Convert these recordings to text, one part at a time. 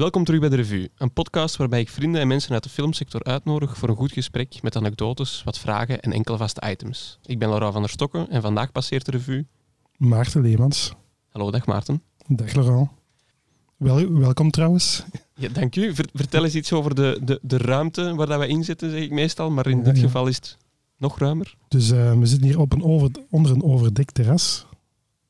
Welkom terug bij de Revue, een podcast waarbij ik vrienden en mensen uit de filmsector uitnodig voor een goed gesprek met anekdotes, wat vragen en enkele vaste items. Ik ben Laura van der Stokken en vandaag passeert de Revue. Maarten Leemans. Hallo, dag Maarten. Dag Laurent. Wel, welkom trouwens. Ja, dank u. Ver- vertel eens iets over de, de, de ruimte waar dat wij in zitten, zeg ik meestal, maar in Ja, dit ja. geval is het nog ruimer. Dus eh, we zitten hier op een over, onder een overdekt terras.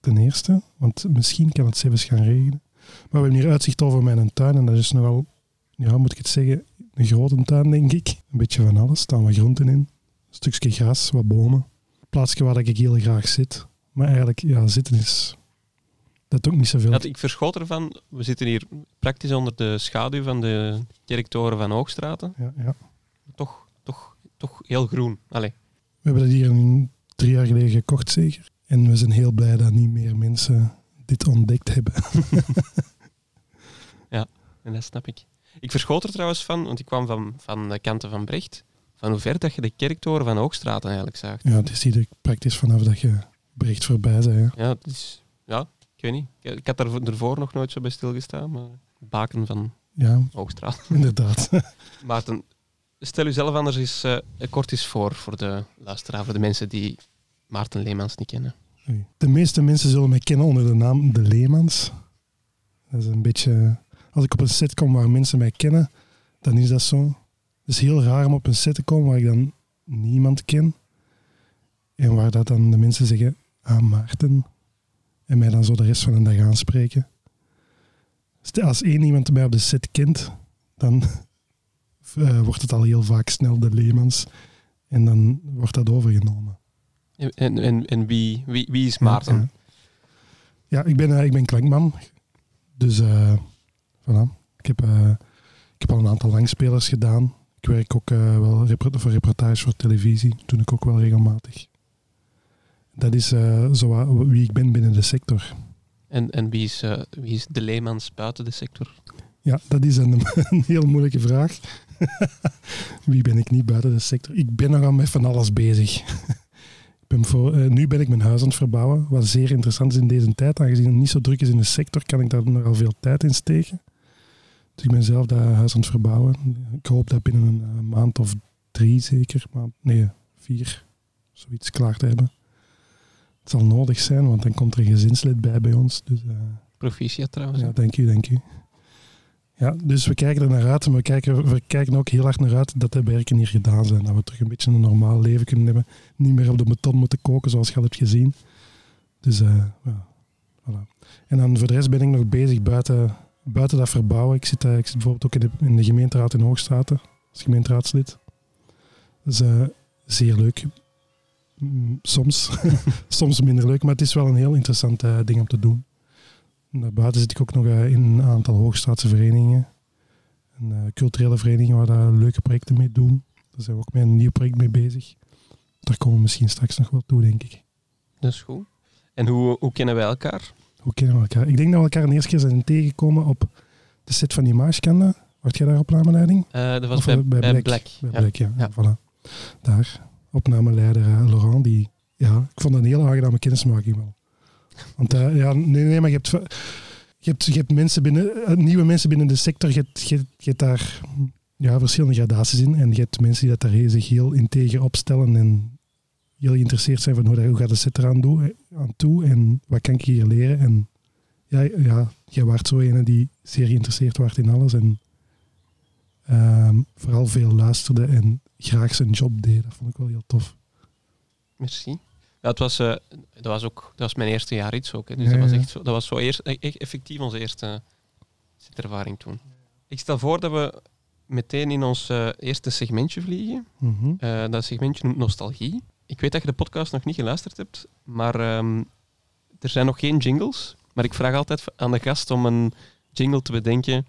Ten eerste, want misschien kan het zelfs gaan regenen. Maar we hebben hier uitzicht over mijn tuin en dat is nogal, ja, moet ik het zeggen, een grote tuin denk ik. Een beetje van alles, staan wat groenten in. Een stukje gras, wat bomen. Een plaatsje waar ik heel graag zit. Maar eigenlijk, ja, zitten is... Dat ik niet zoveel. Dat, ik verschoot ervan, we zitten hier praktisch onder de schaduw van de kerktoren van Hoogstraten. Ja, ja. Toch, toch, toch heel groen. Allee, We hebben dat hier een, drie jaar geleden gekocht, zeker. En we zijn heel blij dat niet meer mensen dit ontdekt hebben. en dat snap ik. Ik verschoot er trouwens van, want ik kwam van, van de kanten van Brecht, van hoe ver dat je de kerktoren van Hoogstraten eigenlijk zag. Ja, het is hier praktisch vanaf dat je Brecht voorbij bent. Ja. Ja, het is, ja, ik weet niet. Ik, ik had daar vo- ervoor nog nooit zo bij stilgestaan, maar baken van ja, Hoogstraat. inderdaad. Maarten, stel u zelf anders eens eh, kort eens voor voor de luisteraar, voor de mensen die Maarten Leemans niet kennen. De meeste mensen zullen mij kennen onder de naam De Leemans. Dat is een beetje... Als ik op een set kom waar mensen mij kennen, dan is dat zo. Het is heel raar om op een set te komen waar ik dan niemand ken. En waar dat dan de mensen zeggen, ah Maarten. En mij dan zo de rest van de dag aanspreken. Als één iemand mij op de set kent, dan eh, wordt het al heel vaak snel De Leemans. En dan wordt dat overgenomen. En, en, en, wie, wie, wie is Maarten? Ja, ja. Ja, ik, ben, eh, ik ben klankman. Dus eh voilà. Ik heb, eh, ik heb al een aantal langspelers gedaan. Ik werk ook eh, wel voor reportages voor televisie. Dat doe ik ook wel regelmatig. Dat is eh, zo wie ik ben binnen de sector. En, en wie, is, wie is de Leemans buiten de sector? Ja, dat is een, een heel moeilijke vraag. Wie ben ik niet buiten de sector? Ik ben nogal met van alles bezig. ik ben voor, nu ben ik mijn huis aan het verbouwen, wat zeer interessant is in deze tijd. Aangezien het niet zo druk is in de sector, kan ik daar nogal veel tijd in steken. Dus ik ben zelf dat huis aan het verbouwen. Ik hoop dat binnen een eh, maand of drie zeker, maar nee, vier, zoiets klaar te hebben. Het zal nodig zijn, want dan komt er een gezinslid bij bij ons. Dus, eh, Proficiat trouwens. ja, dank u, dank u. Ja, dus we kijken er naar uit en we kijken, we kijken ook heel hard naar uit dat de werken hier gedaan zijn. Dat we terug een beetje een normaal leven kunnen hebben. Niet meer op de beton moeten koken zoals je al hebt gezien. Dus eh, ja, voilà. En dan voor de rest ben ik nog bezig buiten, buiten dat verbouwen. Ik zit, eh, ik zit bijvoorbeeld ook in de, in de gemeenteraad in Hoogstraten als gemeenteraadslid. Dat is eh, zeer leuk. Mm, Soms. Soms minder leuk, maar het is wel een heel interessant eh, ding om te doen. Daarbuiten zit ik ook nog in een aantal hoogstraatse verenigingen. En, eh, culturele verenigingen waar daar leuke projecten mee doen. Daar zijn we ook met een nieuw project mee bezig. Daar komen we misschien straks nog wel toe, denk ik. Dat is goed. En hoe, hoe kennen wij elkaar? Hoe kennen we elkaar? Ik denk dat we elkaar een eerste keer zijn tegengekomen op de set van Imagekanda. Word jij daar opnameleiding? Eh, dat was Of, bij, eh, bij bij Black. Black. Bij. Black, ja. Ja. Voilà. Daar. Opnameleider eh, Laurent, die... Ja, ik vond dat een hele aangename kennismaking wel. Want ja, nee, nee, maar je hebt... Je hebt, je hebt mensen binnen, nieuwe mensen binnen de sector. Je hebt, je, hebt- je hebt daar ja, verschillende gradaties in. En je hebt mensen die dat daar zich heel integer opstellen en heel geïnteresseerd zijn van hoe, dat- hoe gaat de set eraan doen, aan toe en wat kan ik hier leren. En ja, ja jij waart zo een die zeer geïnteresseerd was in alles en ehm, vooral veel luisterde en graag zijn job deed. Dat vond ik wel heel tof. Merci. Ja, het was, eh, dat was ook dat was mijn eerste jaar iets ook. Hè. Dus Ja, dat was echt zo, dat was zo eerst, e- e- effectief onze eerste ervaring toen. Ik stel voor dat we meteen in ons eh, eerste segmentje vliegen. Mhm. Eh, dat segmentje noemt Nostalgie. Ik weet dat je de podcast nog niet geluisterd hebt, maar ehm, er zijn nog geen jingles. Maar ik vraag altijd aan de gast om een jingle te bedenken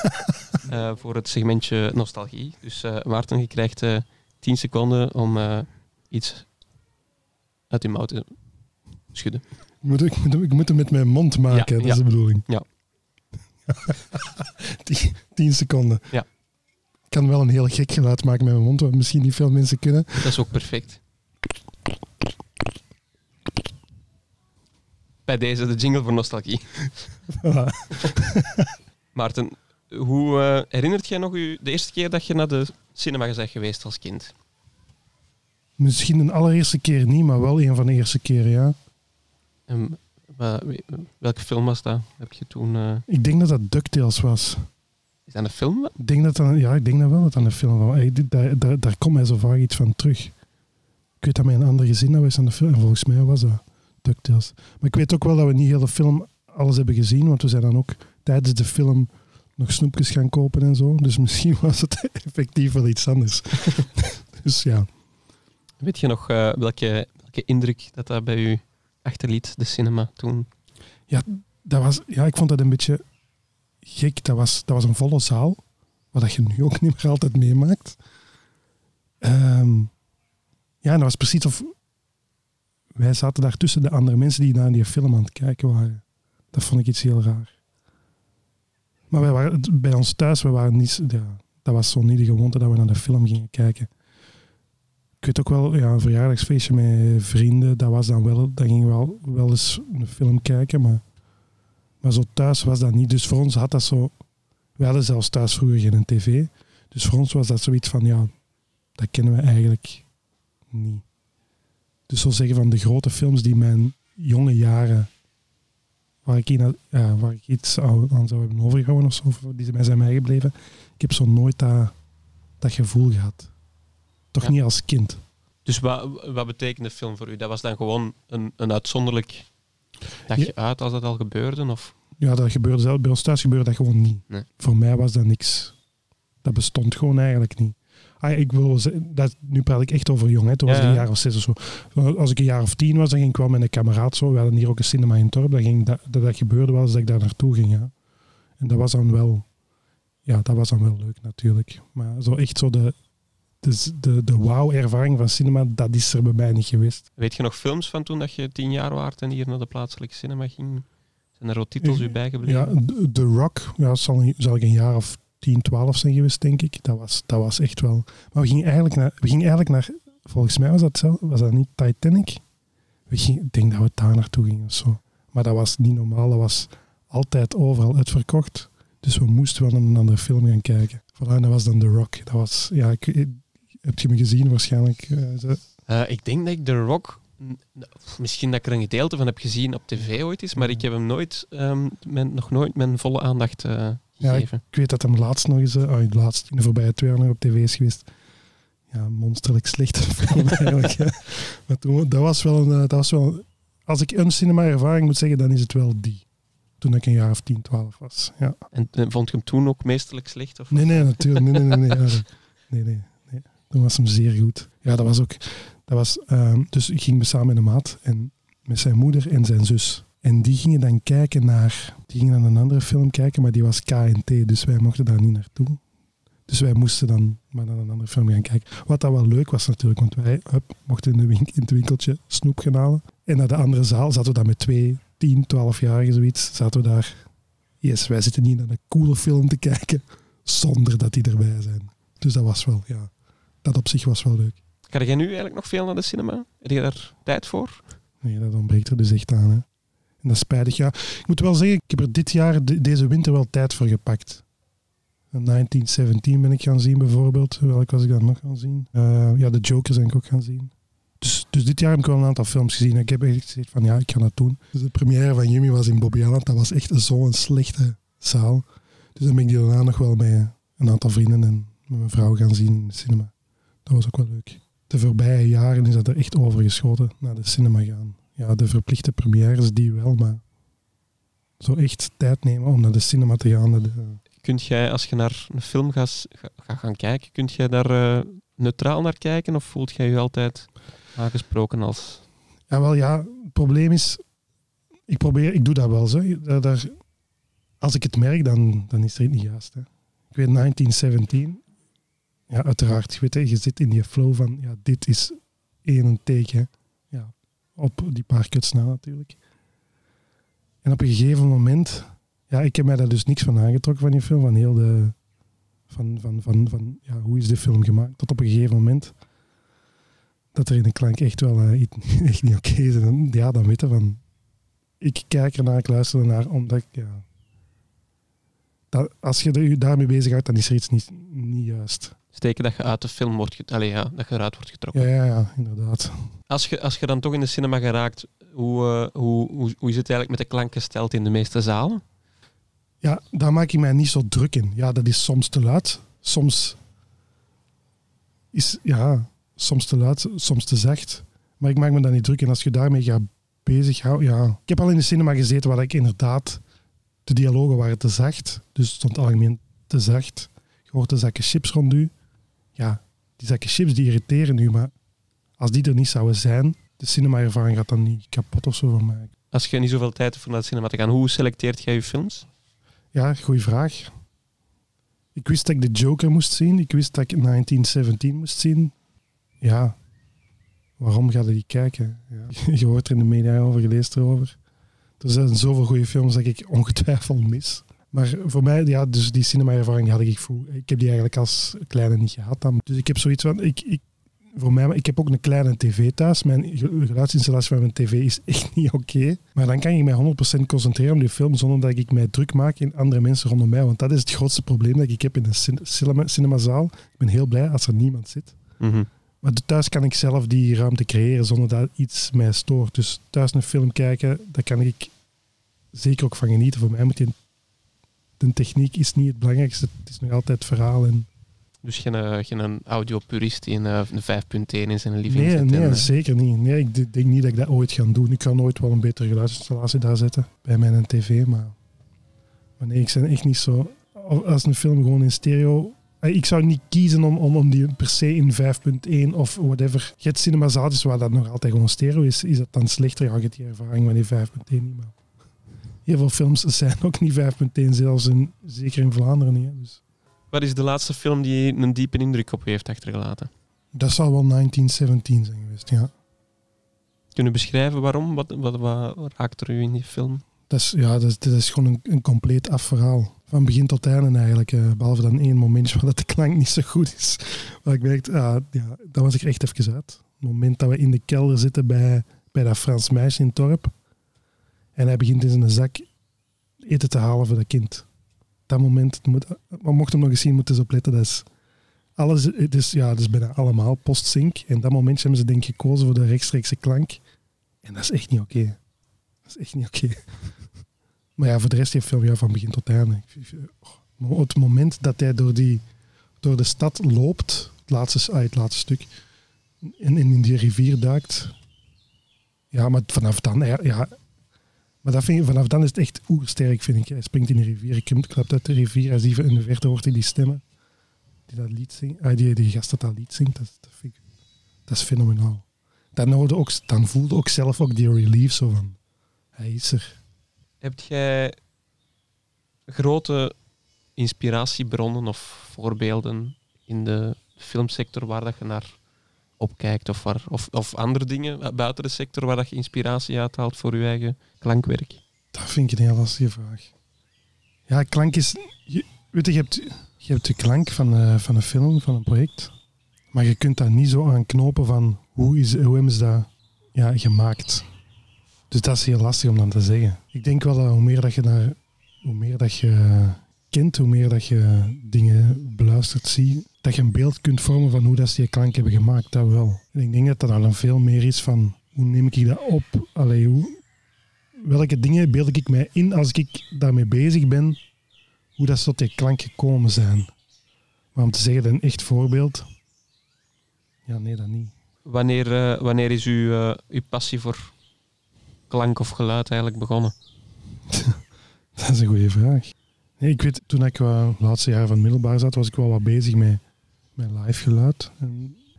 eh, voor het segmentje Nostalgie. Dus eh, Maarten, je krijgt eh 10 seconden om eh, iets uit je mouw te schudden. Ik, moet, ik, moet, ik moet hem met mijn mond maken, Ja, dat is de bedoeling. Ja. tien, tien seconden. Ja. Ik kan wel een heel gek geluid maken met mijn mond, wat misschien niet veel mensen kunnen. Dat is ook perfect. Bij deze de jingle voor nostalgie. Maarten, Hoe eh, herinnert jij nog u de eerste keer dat je naar de cinema bent geweest als kind? Misschien een allereerste keer niet, maar wel een van de eerste keren, ja. Wie- welke film was dat? Heb je toen... eh, Ik denk dat dat DuckTales was. is dat een film? Ik denk dat dan, ja, ik denk dat wel dat dat een film was. Daar, daar, daar komt mij zo vaak iets van terug. Ik weet dat mijn andere gezin dat was aan de film. En volgens mij was dat DuckTales. Maar ik weet ook wel dat we niet heel de film alles hebben gezien, want we zijn dan ook tijdens de film nog snoepjes gaan kopen en zo. Dus misschien was het effectief wel iets anders. dus ja. Weet je nog eh, welke, welke indruk dat dat bij u achterliet, de cinema, toen? Dat was, ja, ik vond dat een beetje gek. Dat was, dat was een volle zaal, wat dat je nu ook niet meer altijd meemaakt. Ehm, ja, en dat was precies of wij zaten daar tussen de andere mensen die naar die film aan het kijken waren. Dat vond ik iets heel raar. Maar wij waren, bij ons thuis, we waren niet, ja, dat was zo niet de gewoonte dat we naar de film gingen kijken. Ik weet ook wel, ja, een verjaardagsfeestje met vrienden, dat was dan wel, dan gingen we wel, wel eens een film kijken, maar maar zo thuis was dat niet. Dus voor ons had dat zo... We hadden zelfs thuis vroeger geen tv. Dus voor ons was dat zoiets van, ja, dat kennen we eigenlijk niet. Dus zo zeggen van de grote films die mijn jonge jaren, waar ik, in, ja, waar ik iets aan zou hebben overgehouden of zo, die mij zijn bijgebleven, ik heb zo nooit dat, dat gevoel gehad. Toch Ja. niet als kind. Dus wat, wat betekende de film voor u? Dat was dan gewoon een, een uitzonderlijk dagje uit als dat al gebeurde? Of? Ja, dat gebeurde zelf. Bij ons thuis gebeurde dat gewoon niet. Nee. Voor mij was dat niks. Dat bestond gewoon eigenlijk niet. Ah, ik wil dat, nu praat ik echt over jong. Hè. Toen was Ja, ik een ja. jaar of zes of zo. Als ik een jaar of tien was, dan ging ik wel met een kameraad zo. We hadden hier ook een cinema in het dorp. Dan ging dat, dat, dat gebeurde wel eens dat ik daar naartoe ging. Ja. En dat was dan wel... Ja, dat was dan wel leuk natuurlijk. Maar zo echt zo de... De, de, de wauw-ervaring van cinema, dat is er bij mij niet geweest. Weet je nog films van toen dat je tien jaar waart en hier naar de plaatselijke cinema ging? Zijn er ook titels u Ja, bijgebleven? The- The Rock, ja, zal, zal ik een jaar of 10, 12 zijn geweest, denk ik. Dat was, dat was echt wel. Maar we gingen eigenlijk naar, we gingen eigenlijk naar volgens mij was dat, zelf, was dat niet Titanic? We gingen, ik denk dat we daar naartoe gingen of zo. Maar dat was niet normaal, dat was altijd overal uitverkocht. Dus we moesten wel een andere film gaan kijken. Voilà, dat was dan The Rock. Dat was, ja, ik, heb je me gezien waarschijnlijk? eh, Eh, ik denk dat ik The Rock, misschien dat ik er een gedeelte van heb gezien op tv ooit is, maar ik heb hem nooit, ehm, mijn, nog nooit mijn volle aandacht eh, Ja. Ik weet dat hem laatst nog eens, oh, laatst in de voorbije twee jaar nog op tv is geweest. Ja, monsterlijk slechte film eigenlijk. hè. Maar toen, dat was wel een, eh, dat was wel, als ik een cinema-ervaring moet zeggen, dan is het wel die. Toen ik een jaar of 10, 12 was. Ja. En, vond je hem toen ook meesterlijk slecht? Of? Nee, nee, natuurlijk. Nee, nee, nee, nee, nee. Toen was hem zeer goed. Ja, dat was ook. Dat was, ehm, dus ik ging me samen met een maat en met zijn moeder en zijn zus. En die gingen dan kijken naar. Die gingen naar een andere film kijken, maar die was KNT, dus wij mochten daar niet naartoe. Dus wij moesten dan maar naar een andere film gaan kijken. Wat dat wel leuk was natuurlijk, want wij hup, mochten in, de in het winkeltje snoep gaan halen. En naar de andere zaal zaten we daar met twee, tien, twaalfjarigen zoiets. Zaten we daar. Yes, wij zitten niet naar een coole film te kijken zonder dat die erbij zijn. Dus dat was wel, ja, dat op zich was wel leuk. Ga jij nu eigenlijk nog veel naar de cinema? Heb je daar tijd voor? Nee, dat ontbreekt er dus echt aan. Hè. En dat is spijtig. Ja, ik moet wel zeggen, ik heb er dit jaar, de- deze winter, wel tijd voor gepakt. 1917 ben ik gaan zien bijvoorbeeld. Welke was ik dan nog gaan zien? Eh, ja, de Joker ben ik ook gaan zien. Dus, dus dit jaar heb ik wel een aantal films gezien. Ik heb echt gezegd van ja, ik ga dat doen. Dus de première van Jimmy was in Bobby Island. Dat was echt zo'n slechte zaal. Dus dan ben ik die daarna nog wel met een aantal vrienden en met mijn vrouw gaan zien in de cinema. Dat was ook wel leuk. De voorbije jaren is dat er echt overgeschoten naar de cinema gaan. Ja, de verplichte premières die wel, maar zo echt tijd nemen om naar de cinema te gaan. de- Kunt jij, als je naar een film gaat, ga- gaat gaan kijken, kunt jij daar eh, neutraal naar kijken? Of voelt jij je altijd aangesproken als... Ja, wel ja, het probleem is, ik probeer, ik doe dat wel zo. Daar, daar- als ik het merk, dan, dan is er iets niet juist. Hè. Ik weet 1917, ja, uiteraard, je weet, je zit in die flow van, ja, dit is één. Ja, op die paar kuts na natuurlijk. En op een gegeven moment, ja, ik heb mij daar dus niks van aangetrokken van die film, van heel de, van, van, van, van ja, hoe is de film gemaakt, tot op een gegeven moment dat er in de klank echt wel eh, iets echt niet oké is. En ja, dan weten van, ik kijk ernaar, ik luister ernaar, omdat ik, ja, Dat, als je je daarmee bezighoudt, dan is er iets niet, niet juist. Steken dat je uit de film wordt Allee, ja, dat je eruit wordt getrokken. Ja, ja, ja, inderdaad. Als, je, als je dan toch in de cinema geraakt, hoe, eh, hoe, hoe, hoe is het eigenlijk met de klank gesteld in de meeste zalen? Ja, daar maak ik mij niet zo druk in. Ja, dat is soms te luid. Soms is, ja, soms te luid, soms te zacht. Maar ik maak me daar niet druk in. Als je daarmee gaat bezighouden, ja. Ik heb al in de cinema gezeten waar ik inderdaad, de dialogen waren te zacht. Dus het stond algemeen te zacht. Je hoort de zakken chips rond u. Ja, die zakken chips die irriteren u, maar als die er niet zouden zijn, de cinema-ervaring gaat dan niet kapot of zo van mij. Als je niet zoveel tijd hebt om naar de cinema te gaan, hoe selecteert jij je films? Ja, goede vraag. Ik wist dat ik de Joker moest zien. Ik wist dat ik 1917 moest zien. Ja, waarom ga je die kijken? Ja. Je hoort er in de media over, je leest erover. Er zijn zoveel goede films dat ik ongetwijfeld mis. Maar voor mij, ja, dus die cinema-ervaring had ik voel. Ik heb die eigenlijk als kleine niet gehad. Dan. Dus ik heb zoiets van, ik, ik, voor mij, ik heb ook een kleine tv thuis. Mijn ge- geluidsinstallatie van mijn tv is echt niet oké. Maar dan kan ik mij 100% concentreren op die film zonder dat ik mij druk maak in andere mensen rondom mij. Want dat is het grootste probleem dat ik heb in een cin- cinema, cinemazaal. Ik ben heel blij als er niemand zit. Mhm. Maar thuis kan ik zelf die ruimte creëren zonder dat iets mij stoort. Dus thuis een film kijken, daar kan ik zeker ook van genieten. Voor mij moet je... De techniek is niet het belangrijkste. Het is nog altijd het verhaal en Dus geen, eh, geen audiopurist die een, eh, een 5.1 in zijn living Nee, zet. nee en, eh, zeker niet. Nee, ik denk niet dat ik dat ooit ga doen. Ik ga nooit wel een betere geluidsinstallatie daar zetten bij mijn tv, maar, maar nee, ik ben echt niet zo. Als een film gewoon in stereo. Ik zou niet kiezen om, om, om die per se in 5.1 of whatever. Je hebt cinemazaaltjes waar dat nog altijd gewoon stereo is. Is dat dan slechter? Ja, je hebt die ervaring van die 5.1 niet. Maar heel veel films zijn ook niet 5.1, zelfs in, zeker in Vlaanderen niet. hè. Dus Wat is de laatste film die een diepe indruk op u heeft achtergelaten? dat zou wel 1917 zijn geweest, ja. Kunnen u beschrijven waarom? Wat, wat, wat raakt er u in die film? Dat is, ja, dat is, dat is gewoon een, een compleet afverhaal. Van begin tot einde eigenlijk. eh, behalve dan één momentje waar dat de klank niet zo goed is. Waar ik merkte, ah, ja, dat was ik echt even uit. Het moment dat we in de kelder zitten bij, bij dat Frans meisje in het dorp. En hij begint in zijn zak eten te halen voor dat kind. Dat moment, moet, mocht hem nog eens zien, moeten ze opletten. Dat is, alles, het, is, ja, het is bijna allemaal post-sync. En dat momentje hebben ze denk ik gekozen voor de rechtstreekse klank. En dat is echt niet oké. Dat is echt niet oké. Maar ja, voor de rest heeft film ja, van begin tot einde. Het moment dat hij door, die, door de stad loopt, het laatste, ah, het laatste stuk, en, in die rivier duikt. Ja, maar vanaf dan, ja, maar dat vind ik, vanaf dan is het echt oersterk, vind ik. Hij springt in de rivier, hij klapt uit de rivier, hij ziet in de verte hoort hij die stemmen, die dat lied zingt, ah, die, die gast dat dat lied zingt, dat, dat, vind ik, dat is fenomenaal. Dan, hoorde ook, dan voelde ook zelf ook die relief zo van, hij is er. Heb jij grote inspiratiebronnen of voorbeelden in de filmsector waar dat je naar opkijkt? Of, of, of andere dingen buiten de sector waar dat je inspiratie uithaalt voor je eigen klankwerk? Dat vind ik een heel lastige vraag. Ja, klank is... Je, weet je, je hebt, je hebt de klank van, eh, van een film, van een project. Maar je kunt daar niet zo aan knopen van hoe, is, hoe ze dat ja, gemaakt. Dus dat is heel lastig om dan te zeggen. Ik denk wel dat hoe meer dat je, naar, hoe meer dat je kent, hoe meer dat je dingen beluistert, ziet, dat je een beeld kunt vormen van hoe dat ze die klank hebben gemaakt. Dat wel. En ik denk dat dat dan veel meer is van hoe neem ik dat op? Allee, hoe, welke dingen beeld ik mij in als ik daarmee bezig ben, hoe dat ze tot die klank gekomen zijn. Maar om te zeggen, een echt voorbeeld, ja, nee, dat niet. Wanneer, eh, wanneer is uw, eh, uw passie voor klank of geluid eigenlijk begonnen? Dat is een goede vraag. Nee, ik weet, toen ik uh, de laatste jaren van het middelbaar zat, was ik wel wat bezig met, met live geluid.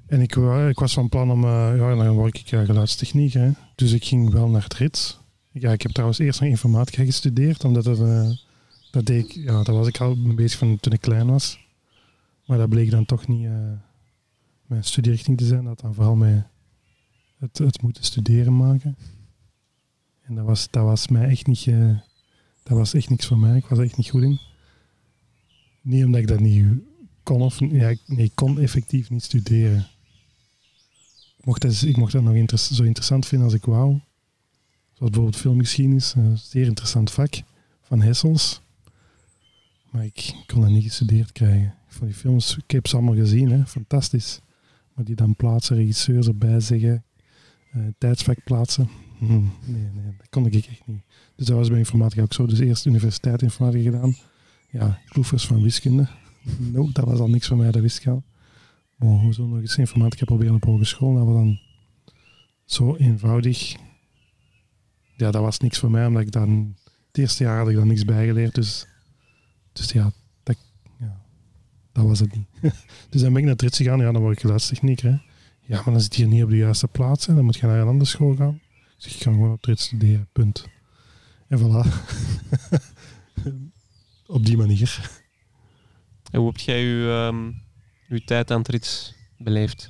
En, ik, ik was van plan om, eh, ja, dan word ik uh, geluidstechniek. Hè. Dus ik ging wel naar het RITS. Ja, ik heb trouwens eerst nog informatica gestudeerd, omdat het, eh, dat deed ik, ja, daar was ik al mee bezig van toen ik klein was. Maar dat bleek dan toch niet mijn studierichting te zijn. Dat dan vooral mij het, het moeten studeren maken. En dat was, dat was mij echt niet... dat was echt niks voor mij. Ik was echt niet goed in. Niet omdat ik dat niet kon. Of, ja, nee, ik kon effectief niet studeren. Ik mocht dat, ik mocht dat nog zo interessant vinden als ik wou. Zoals bijvoorbeeld filmgeschiedenis. Een zeer interessant vak van Hessels. Maar ik kon dat niet gestudeerd krijgen. Vond die films, ik heb ze allemaal gezien, hè, fantastisch. Maar die dan plaatsen, regisseurs erbij zeggen, eh tijdsvak plaatsen. Hm, nee, nee, dat kon ik echt niet. Dus dat was bij informatica ook zo. Dus eerst universiteit informatica gedaan. Ja, kloefers van wiskunde. No, dat was al niks voor mij, dat wist ik al. Maar hoezo nog eens informatica proberen op hogeschool? Dat was dan zo eenvoudig. Ja, dat was niks voor mij, omdat ik dan... Het eerste jaar had ik dan niks bijgeleerd, dus... Dus ja, dat, ja, dat was het niet. dus dan ben ik naar Trits gegaan, ja, dan word ik geluidstechnieker, hè. Ja, maar dan zit je niet op de juiste plaats, hè. dan moet je naar een andere school gaan. Dus ik ga gewoon op Trits studeren, punt. En voilà. op die manier. Hoe heb jij je, ehm, uw tijd aan het beleefd?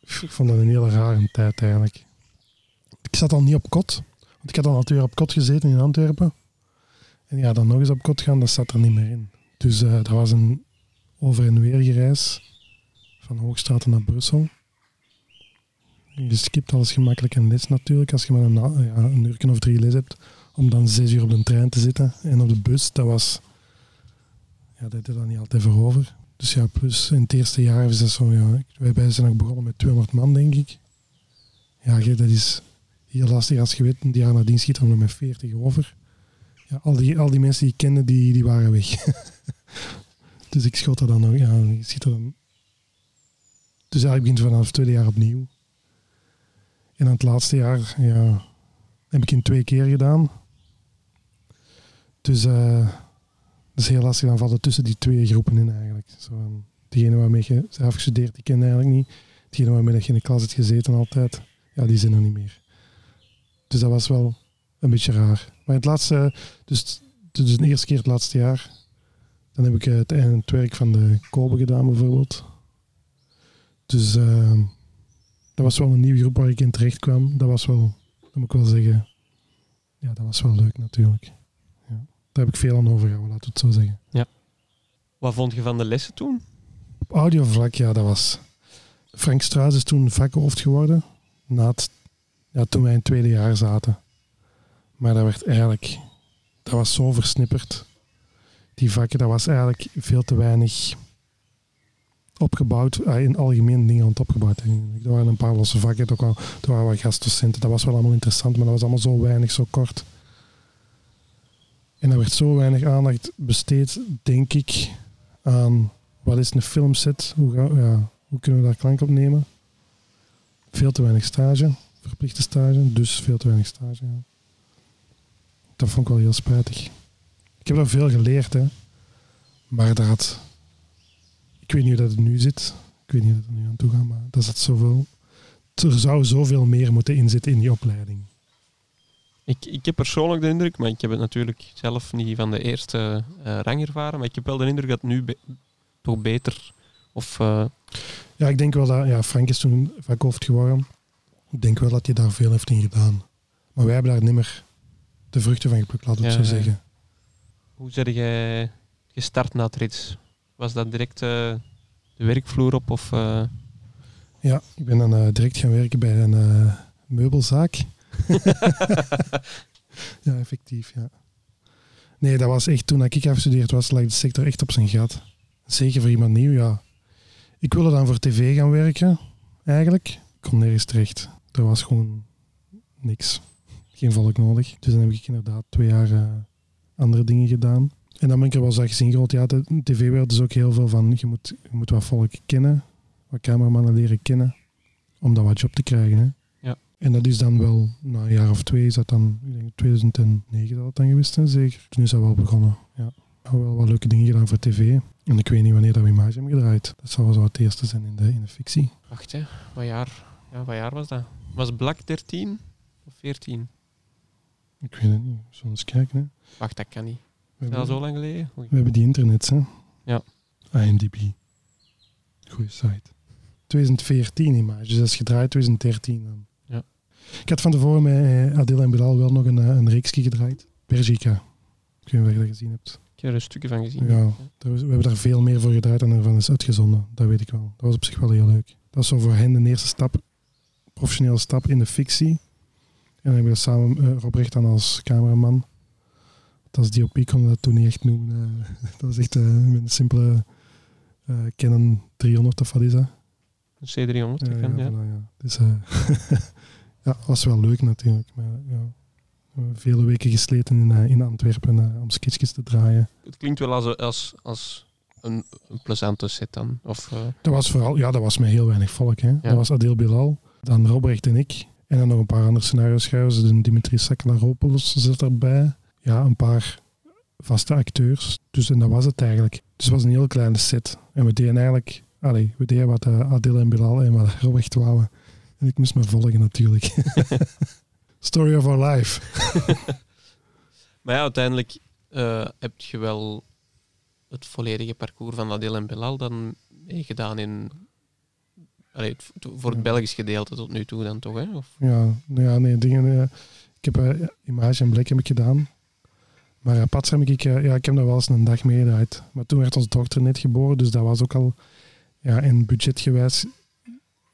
Ik vond dat een hele rare tijd eigenlijk. Ik zat al niet op kot. Want ik had al natuurlijk op kot gezeten in Antwerpen. En ja, dan nog eens op kot gaan, dat zat er niet meer in. Dus eh, dat was een over- en weergereis van Hoogstraten naar Brussel. Je skipt alles gemakkelijk en les natuurlijk. Als je maar een, ja, een uur of drie les hebt, om dan zes uur op de trein te zitten. En op de bus, dat was... Ja, dat deed dan niet altijd voor over. Dus ja, plus in het eerste jaar is dat zo, ja, wij zijn ook begonnen met 200 man, denk ik. Ja, dat is heel lastig als je weet, een jaar nadien schiet er nog met 40 over. Ja, al, die, al die mensen die ik kende, die, die waren weg. dus ik schot er dan nog, ja, je schiet er dan... Dus eigenlijk begint vanaf het tweede jaar opnieuw. En aan het laatste jaar, ja, heb ik in twee keer gedaan. Dus eh dat is heel lastig, dan vallen tussen die twee groepen in eigenlijk. Zo, van, diegene waarmee je zelf gestudeerd, die ken eigenlijk niet. Diegene waarmee je in de klas hebt gezeten altijd, ja, die zijn er niet meer. Dus dat was wel een beetje raar. Maar het laatste, dus, dus de eerste keer het laatste jaar, dan heb ik eh, het, het werk van de Kobe gedaan bijvoorbeeld. Dus eh, dat was wel een nieuwe groep waar ik in terecht kwam. Dat was wel, dat moet ik wel zeggen, ja, dat was wel leuk natuurlijk. Ja. Daar heb ik veel aan overgehouden, laten we het zo zeggen. Wat vond je van de lessen toen? Op audiovlak, ja, dat was... Frank Struis is toen vakhoofd geworden. Na het, ja, toen wij in het tweede jaar zaten. Maar dat werd eigenlijk... Dat was zo versnipperd. Die vakken, dat was eigenlijk veel te weinig opgebouwd. eh, in algemeen dingen aan het opgebouwd. Er waren een paar losse vakken. Er waren, er waren wat gastdocenten. Dat was wel allemaal interessant, maar dat was allemaal zo weinig, zo kort. En er werd zo weinig aandacht besteed, denk ik, aan wat is een filmset? Hoe, gaan, ja, hoe kunnen we daar klank op nemen? Veel te weinig stage, verplichte stage, dus veel te weinig stage. Dat vond ik wel heel spijtig. Ik heb daar veel geleerd, hè. maar dat. Ik weet niet hoe dat het nu zit. Ik weet niet hoe dat er nu aan toe gaat, maar dat zat zoveel... Er zou zoveel meer moeten inzitten in die opleiding. Ik, ik heb persoonlijk de indruk, maar ik heb het natuurlijk zelf niet van de eerste eh, rang ervaren, maar ik heb wel de indruk dat nu be- toch beter of eh, Ja, ik denk wel dat... Ja, Frank is toen vakhoofd geworden. Ik denk wel dat hij daar veel heeft in gedaan. Maar wij hebben daar niet meer de vruchten van geplukt, laten we het Ja, zo zeggen. hoe zeg jij gestart na het rits? Was dat direct eh, de werkvloer op of Ja, ik ben dan direct gaan werken bij een meubelzaak. ja, effectief, ja. Nee, dat was echt, toen ik afgestudeerd was, lag de sector echt op zijn gat. Zeker voor iemand nieuw, ja. Ik wilde dan voor tv gaan werken, eigenlijk. Ik kon nergens terecht. Er was gewoon niks. Geen volk nodig. Dus dan heb ik inderdaad twee jaar eh, andere dingen gedaan. En dan ben ik er wel zag gezien. Ja, de tv-wereld is ook heel veel van, je moet, je moet wat volk kennen, wat cameramannen leren kennen, om dat wat job te krijgen. Hè. En dat is dan wel, na een jaar of twee, is dat dan, ik denk 2009 dat het dan geweest is, zeker. Toen is dat wel begonnen, ja. We hebben wel wat leuke dingen gedaan voor tv. En ik weet niet wanneer dat we Image hebben gedraaid. Dat wel zo het eerste zijn in de, in de fictie. wacht hè, wat jaar, ja, wat jaar was dat? Was Black 13 of 14? Ik weet het niet, we zullen eens kijken. Hè. Wacht, dat kan niet. We, Is dat hebben, zo lang geleden? Oei. we hebben die internets, hè. Ja. IMDb. Goeie site. 2014 Image, dus dat is gedraaid 2013 dan. Ik had van tevoren met eh, Adil en Bilal wel nog een, eh, een reeksje gedraaid. Persica. Ik weet niet of je dat gezien hebt. Ik heb er een stukje van gezien. Ja, is- we hebben daar veel meer voor gedraaid dan ervan is uitgezonden. Dat weet ik wel. Dat was op zich wel heel leuk. Dat is zo voor hen de eerste stap, professionele stap in de fictie. En dan hebben we samen uh, Rob Recht dan als cameraman. als DOP kon dat toen niet echt noemen. eh. dat was echt een simpele eh, Canon 300 of wat is dat? Een C300. Ja, dat ja, ja. voilà, ja. Dus ja, was wel leuk natuurlijk. Maar ja, vele weken gesleten in, eh, in Antwerpen eh, om sketchjes te draaien. Het klinkt wel als, als, als een, een plezante set dan. Of, eh, Dat was vooral, ja, dat was met heel weinig volk. Hè. Dat was Adil Bilal, dan Robrecht en ik. En dan nog een paar andere scenario schrijvers. Dimitri Sakalaropoulos zit erbij. Ja, een paar vaste acteurs. Dus en dat was het eigenlijk. Dus het was een heel kleine set. En we deden eigenlijk, allee, we deden wat Adil en Bilal en wat Robrecht wouden. En ik moest me volgen natuurlijk. Story of our life. Maar ja, uiteindelijk eh, heb je wel het volledige parcours van Adil en Belal dan meegedaan in... Allee, voor het Belgisch gedeelte tot nu toe dan toch, hè? Of, Ja, nou ja, nee, dingen. eh, ik heb eh, Image en Blik heb ik gedaan. Maar uh, Pats heb ik, ja, ik heb daar wel eens een dag meegedraaid. Maar toen werd onze dochter net geboren, dus dat was ook al, ja, in budgetgewijs,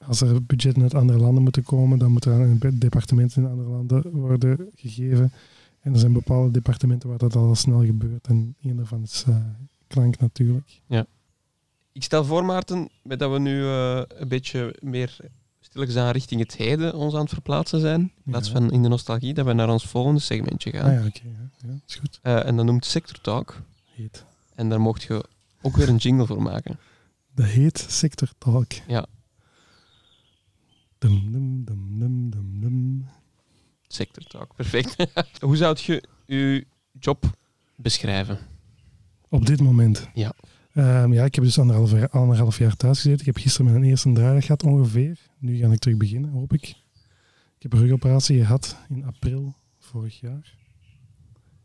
als er budgetten uit andere landen moeten komen, dan moeten er een departement in andere landen worden gegeven. En er zijn bepaalde departementen waar dat al snel gebeurt. En een daarvan is eh, klank natuurlijk. Ik stel voor, Maarten, met dat we nu eh, een beetje meer stilletjes aan richting het heden ons aan het verplaatsen zijn, in plaats Ja. van in de nostalgie, dat we naar ons volgende segmentje gaan. Ah ja, oké. ja, ja, is goed. Eh, en dat noemt Sector Talk. Heet. En daar mocht je ook weer een jingle voor maken. Dat heet Sector Talk. Ja. Dum, dum, dum, dum, dum, dum. Sector Talk, perfect. Hoe zou je je job beschrijven? Op dit moment? Ja. Ehm, ja, ik heb dus anderhalf jaar, anderhalf jaar thuis gezeten. Ik heb gisteren mijn eerste draaidag gehad ongeveer. Nu ga ik terug beginnen, hoop ik. Ik heb een rugoperatie gehad in april vorig jaar.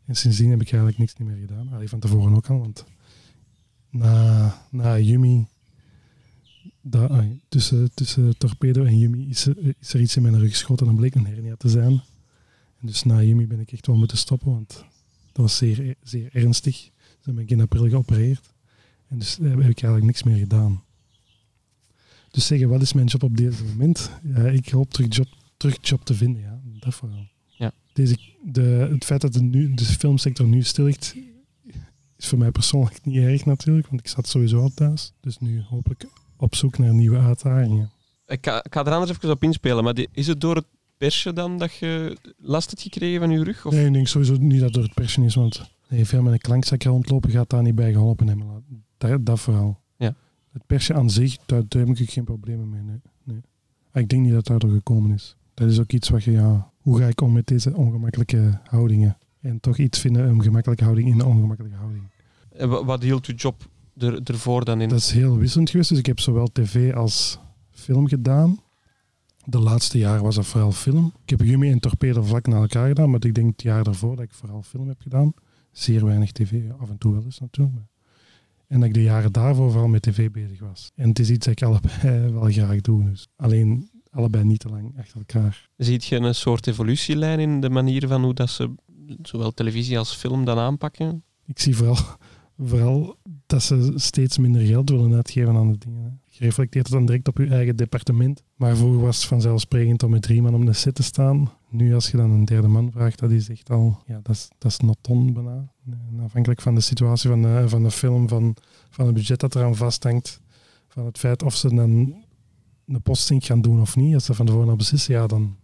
En sindsdien heb ik eigenlijk niks meer gedaan. Allee, van tevoren ook al, want na, na Yumi, da, ai, tussen, tussen Torpedo en Yumi, is er, is er iets in mijn rug geschoten. Dan bleek een hernia te zijn. En dus na Yumi ben ik echt wel moeten stoppen, want dat was zeer, zeer ernstig. Dus dan ben ik in april geopereerd. En dus heb ik eigenlijk niks meer gedaan. Dus zeggen, wat is mijn job op dit moment? Ja, ik hoop terug job, terug job te vinden, ja. Dat vooral. Ja. Deze, de, het feit dat de, nu, de filmsector nu stil ligt, is voor mij persoonlijk niet erg natuurlijk, want ik zat sowieso al thuis. Dus nu hopelijk op zoek naar nieuwe uitdagingen. Ik ga, ik ga er anders even op inspelen, maar die- is het door het persje dan dat je last hebt gekregen van je rug? Of? Nee, ik denk sowieso niet dat het door het persen is, want nee, veel met een klankzak rondlopen gaat daar niet bij geholpen hebben. Dat, dat vooral. Ja. Het persje aan zich, daar, daar heb ik geen problemen mee. Nee. nee. Maar Ik denk niet dat het daardoor gekomen is. Dat is ook iets wat je, ja, hoe ga ik om met deze ongemakkelijke houdingen? En toch iets vinden, een gemakkelijke houding in een ongemakkelijke houding. En wa- Wat hield je job er, ervoor dan in? Dat is heel wisselend geweest. Dus ik heb zowel tv als film gedaan. De laatste jaren was dat vooral film. Ik heb Yumi en Torpedo vlak na elkaar gedaan, maar ik denk het jaar daarvoor dat ik vooral film heb gedaan. Zeer weinig tv, af en toe wel eens natuurlijk. En dat ik de jaren daarvoor vooral met tv bezig was. En het is iets dat ik allebei wel graag doe. Dus. Alleen allebei niet te lang achter elkaar. Ziet je een soort evolutielijn in de manier van hoe dat ze zowel televisie als film dan aanpakken? Ik zie vooral, vooral dat ze steeds minder geld willen uitgeven aan de dingen. Je reflecteert het dan direct op je eigen departement. Maar vroeger was het vanzelfsprekend om met drie man op de set te staan. Nu als je dan een derde man vraagt, dat is echt al... Ja, dat is, dat is not on bijna. En afhankelijk van de situatie van de, van de film, van, van het budget dat eraan vasthangt, van het feit of ze dan een postzink gaan doen of niet. Als ze van tevoren al beslissen, ja, dan,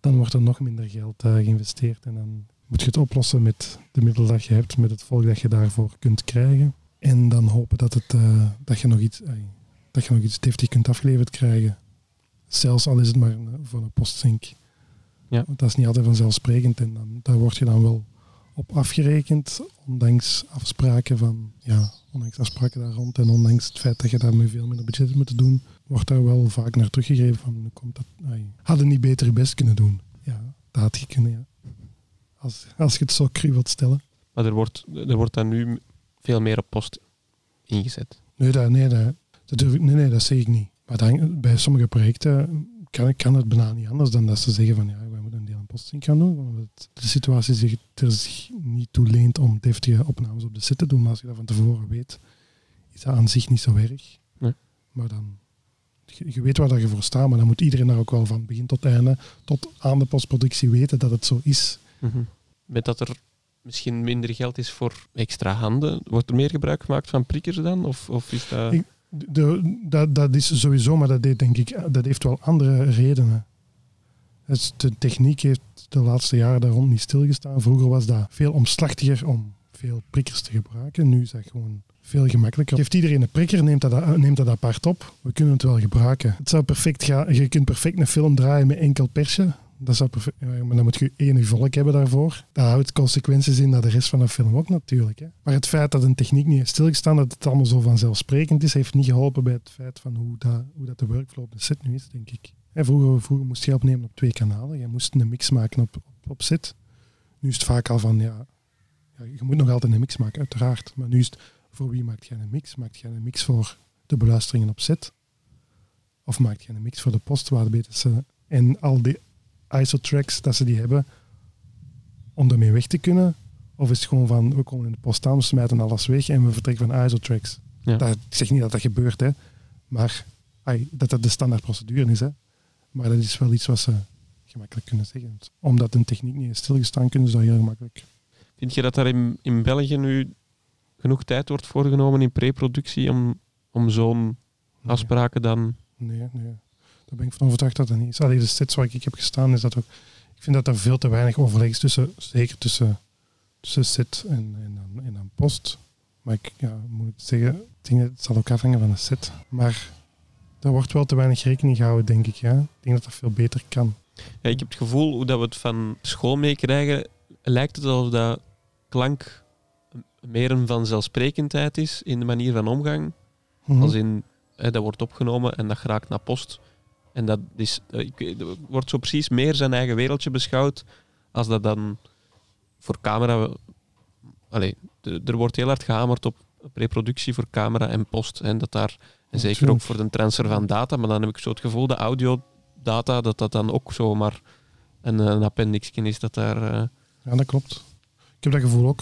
dan wordt er nog minder geld eh, geïnvesteerd. En dan moet je het oplossen met de middelen dat je hebt, met het volk dat je daarvoor kunt krijgen. En dan hopen dat, het, eh, dat, je nog iets, ai, dat je nog iets deftig kunt afgeleverd krijgen. Zelfs al is het maar voor een postzink. Ja. Want dat is niet altijd vanzelfsprekend en dan, daar word je dan wel op afgerekend, ondanks afspraken van, ja, ondanks afspraken daar rond en ondanks het feit dat je daar met veel minder budget hebt moeten doen, wordt daar wel vaak naar teruggegrepen van, komt dat, hadden niet beter je best kunnen doen. Ja, dat had je kunnen, ja. Als, als je het zo cru wilt stellen. Maar er wordt, er wordt dan nu veel meer op post ingezet. Nee, dat, nee, dat, dat durf ik, nee, nee, dat zeg ik niet. Maar dan, bij sommige projecten kan, kan het bijna niet anders dan dat ze zeggen van ja, wij moeten een deel aan posting gaan doen. De situatie zich er zich niet toe leent om deftige opnames op de set te doen. Maar als je dat van tevoren weet, is dat aan zich niet zo erg. Nee. Maar dan, je, je weet waar dat je voor staat, maar dan moet iedereen daar ook wel van begin tot einde, tot aan de postproductie weten dat het zo is. Met dat er misschien minder geld is voor extra handen. Wordt er meer gebruik gemaakt van prikkers dan? Of, of is dat... De, dat, dat is sowieso, maar dat, deed, denk ik, dat heeft wel andere redenen. De techniek heeft de laatste jaren daar rond niet stilgestaan. Vroeger was dat veel omslachtiger om veel prikkers te gebruiken. Nu is dat gewoon veel gemakkelijker. Geeft iedereen een prikker, neemt dat, neemt dat apart op. We kunnen het wel gebruiken. Het zou perfect gaan. Je kunt perfect een film draaien met enkel persje. Dat zou maar dan moet je één volk hebben daarvoor. Dat houdt consequenties in naar de rest van de film ook natuurlijk. Hè. Maar het feit dat een techniek niet heeft stilgestaan, dat het allemaal zo vanzelfsprekend is, heeft niet geholpen bij het feit van hoe dat, hoe dat de workflow op de set nu is, denk ik. Vroeger, vroeger moest je opnemen op twee kanalen. Je moest een mix maken op, op, op set. Nu is het vaak al van, ja, ja, je moet nog altijd een mix maken, uiteraard. Maar nu is het, voor wie maakt jij een mix? Maakt jij een mix voor de beluisteringen op set? Of maakt jij een mix voor de post, waar en al die ISO-tracks dat ze die hebben, om ermee weg te kunnen? Of is het gewoon van, we komen in de post aan, we smijten alles weg en we vertrekken van ISO-tracks? Ja. Dat, ik zeg niet dat dat gebeurt, hè. Maar ai, dat dat de standaard procedure is, hè. Maar dat is wel iets wat ze gemakkelijk kunnen zeggen. Omdat een techniek niet is stilgestaan, kunnen ze dat heel gemakkelijk. Vind je dat daar in, in België nu genoeg tijd wordt voorgenomen in preproductie om, om zo'n afspraken dan... Nee, nee. Daar ben ik van overtuigd dat dat niet is. Allee, de sets waar ik heb gestaan, is dat ook... Ik vind dat er veel te weinig overleg is tussen, zeker tussen, tussen set en, en, dan, en dan post. Maar ik ja, moet zeggen, dat het zal ook afhangen van de set. Maar daar wordt wel te weinig rekening gehouden, denk ik. Ja. Ik denk dat dat veel beter kan. Ja, ik heb het gevoel, hoe dat we het van school meekrijgen, lijkt het alsof dat klank meer een vanzelfsprekendheid is in de manier van omgang. Mhm. Als in, hè, dat wordt opgenomen en dat geraakt naar post. En dat is, eh, wordt zo precies meer zijn eigen wereldje beschouwd als dat dan voor camera... Allee, er wordt heel hard gehamerd op preproductie voor camera en post. En, dat daar, en zeker ook voor de transfer van data. Maar dan heb ik zo het gevoel, de audiodata, dat dat dan ook zomaar een, een appendixje is dat daar... eh, Ja, dat klopt. Ik heb dat gevoel ook.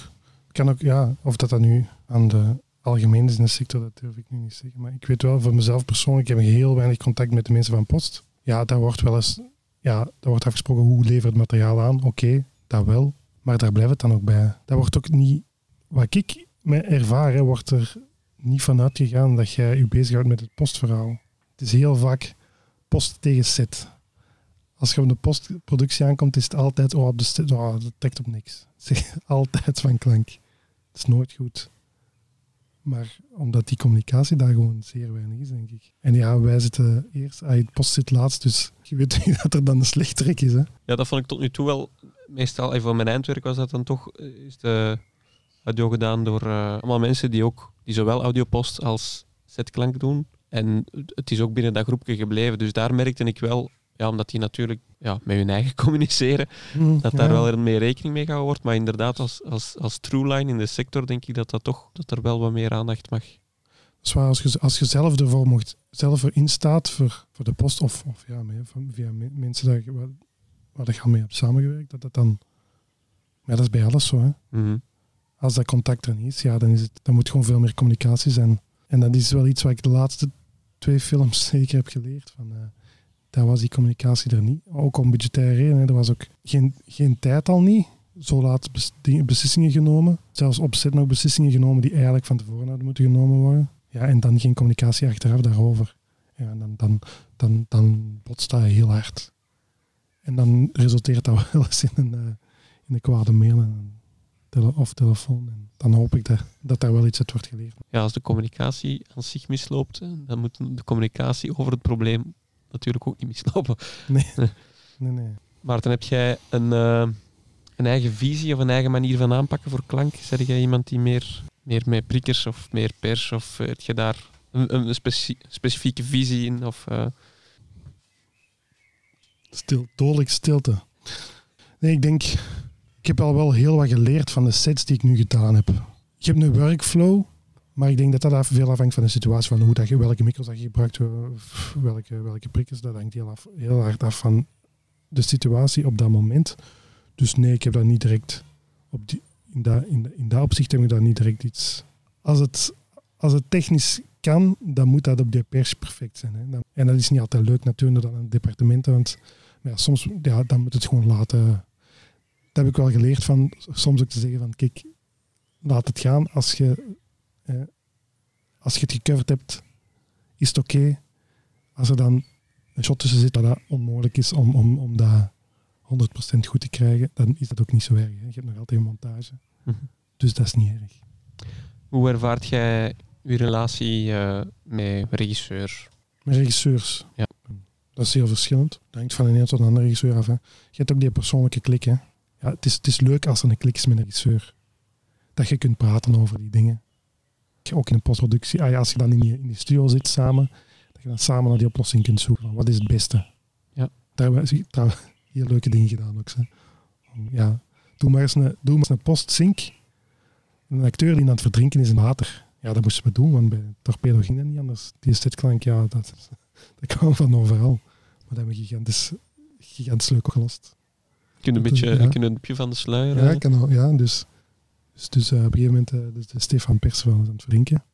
Ik kan ook, ja, of dat dat nu aan de algemeen is in de sector, dat durf ik nu niet zeggen. Maar ik weet wel, voor mezelf persoonlijk, ik heb heel weinig contact met de mensen van Post. Ja, daar wordt wel eens, ja, daar wordt afgesproken hoe levert het materiaal aan. Oké, dat wel. Maar daar blijft het dan ook bij. Dat wordt ook niet, wat ik me ervaar, hè, wordt er niet van uitgegaan dat jij je bezighoudt met het postverhaal. Het is heel vaak post tegen set. Als je op de postproductie aankomt, is het altijd, oh, op de set, oh, dat trekt op niks. Altijd van klank. Het is nooit goed. Maar omdat die communicatie daar gewoon zeer weinig is, denk ik. En ja, wij zitten eerst, ah, het post zit laatst, dus je weet niet dat er dan een slecht trek is. Hè? Ja, dat vond ik tot nu toe wel. Meestal, even van mijn eindwerk was dat dan toch. eh, Is de audio gedaan door eh, allemaal mensen die ook. die zowel audiopost als setklank doen. En het is ook binnen dat groepje gebleven. Dus daar merkte ik wel. Ja, omdat die natuurlijk ja, met hun eigen communiceren. Dat daar Ja. wel meer rekening mee gehouden wordt. Maar inderdaad, als, als, als true line in de sector denk ik dat dat toch. dat er wel wat meer aandacht mag. Zwaar als je, als je zelf ervoor mocht, zelf erin staat voor, voor de post, of, of ja, via me- mensen daar, waar, waar je al mee hebt samengewerkt, dat dat dan. Maar dat is bij alles zo. Hè? Mhm. als dat contact er niet is, ja, dan, is het, dan moet gewoon veel meer communicatie zijn. En dat is wel iets wat ik de laatste twee films zeker heb geleerd. Van, eh, daar was die communicatie er niet. Ook om budgettaire redenen. Er was ook geen, geen tijd al niet. Zo laat beslissingen genomen. Zelfs opzet nog beslissingen genomen die eigenlijk van tevoren hadden moeten genomen worden. Ja, en dan geen communicatie achteraf daarover. Ja, dan, dan, dan, dan botst dat heel hard. En dan resulteert dat wel eens in een, eh, in een kwade mail en of telefoon. En dan hoop ik dat, dat daar wel iets uit wordt geleerd. Ja, als de communicatie aan zich misloopt, dan moet de communicatie over het probleem natuurlijk ook niet mislopen. Nee, nee, nee. Maarten, heb jij een, eh, een eigen visie of een eigen manier van aanpakken voor klank? Zeg jij iemand die meer, meer met prikkers of meer pers? Of eh, heb je daar een, een specie- specifieke visie in? Of, eh, Stil, dodelijk stilte. Nee, ik denk, ik heb al wel heel wat geleerd van de sets die ik nu gedaan heb. Ik heb een workflow, maar ik denk dat dat veel afhangt van de situatie, van hoe dat je, welke micro's dat je gebruikt, eh, welke, welke prikkers, dat hangt heel, af, heel hard af van de situatie op dat moment. Dus nee, ik heb daar niet direct, op die, in, dat, in, dat- in dat opzicht heb ik daar niet direct iets. Als het, als het technisch kan, dan moet dat op de pers perfect zijn. Hè. En dat is niet altijd leuk natuurlijk dan aan het departement, want ja, soms ja, dan moet het gewoon laten. dat heb ik wel geleerd van soms ook te zeggen van kijk, laat het gaan. Als je, eh, als je het gecoverd hebt, is het oké. Als er dan een shot tussen zit dat dat onmogelijk is om, om, om dat 100% goed te krijgen, dan is dat ook niet zo erg. Hè. Je hebt nog altijd een montage. Mhm. Dus dat is niet erg. Hoe ervaart jij je relatie eh, met regisseurs? Met regisseurs. Ja. Dat is heel verschillend. Dat hangt van de ene tot de andere regisseur af. Hè. Je hebt ook die persoonlijke klik. Hè. Ja, het, is, het is leuk als er een klik is met een regisseur. Dat je kunt praten over die dingen. Ook in een postproductie. Ah, ja, als je dan in die, in die studio zit samen, dat je dan samen naar die oplossing kunt zoeken. Van wat is het beste? Ja. Daar hebben we trouwens heel leuke dingen gedaan ook. Hè. Ja. Doe maar eens een, doe maar eens een post-sync. Een acteur die aan het verdrinken is in water. Ja, dat moesten we doen, want bij Torpedo ging dat niet anders. Die stetklank, ja, dat, dat kwam van overal. Maar dat hebben we gigantisch, gigantisch leuk opgelost. Kun je een beetje ja. een van de sluier? Ja, ik kan ja dus, dus, dus eh, op een gegeven moment dus de Stefan Perswel is aan het verdrinken.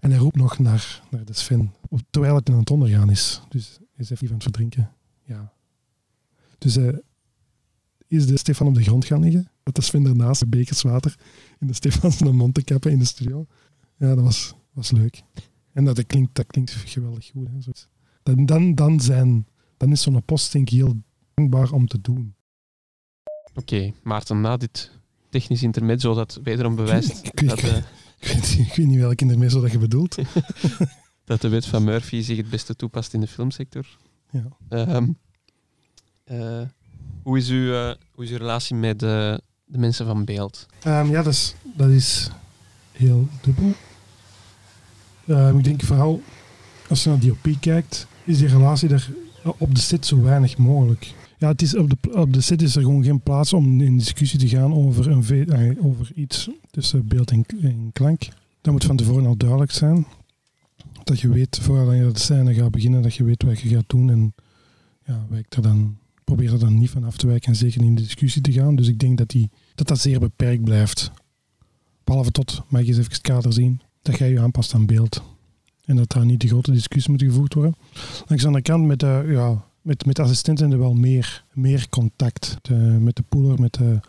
En hij roept nog naar, naar de Sven, terwijl het aan het ondergaan is. Dus hij is even aan het verdrinken. Ja. Dus eh, is de Stefan op de grond gaan liggen, dat de Sven ernaast de bekers water in de Stefan zijn mond te kappen in de studio. Ja, dat was, was leuk. En dat, klinkt, dat klinkt geweldig goed. Hè. Dan, dan, dan, zijn, dan is zo'n post denk ik heel dankbaar om te doen. Oké, Maarten, na dit technisch intermezzo dat wederom bewijst Ik dat, eh, Ik weet, niet- ik weet niet welke intermezzo dat je bedoelt. dat de wet van Murphy zich het beste toepast in de filmsector. Ja. Ehm, eh, hoe, is uw, eh, hoe is uw relatie met de, de mensen van beeld? Ehm, ja, dat is, dat is heel dubbel. Ehm, ik denk vooral, als je naar DOP kijkt, is die relatie er op de set zo weinig mogelijk. Ja, het is op, de, op de set is er gewoon geen plaats om in discussie te gaan over, een eh, over iets tussen beeld en, en klank. Dat moet van tevoren al duidelijk zijn. Dat je weet, voordat je de scène gaat beginnen, dat je weet wat je gaat doen. En ja, wijk er dan, probeer er dan niet van af te wijken en zeker in de discussie te gaan. Dus ik denk dat die, dat, dat zeer beperkt blijft. Behalve tot, mag je eens even het kader zien, dat jij je aanpast aan beeld. En dat daar niet de grote discussie moet gevoerd worden. Langs de kant, met de, ja, met, met assistenten er wel meer, meer contact. Met de poeler, met, de,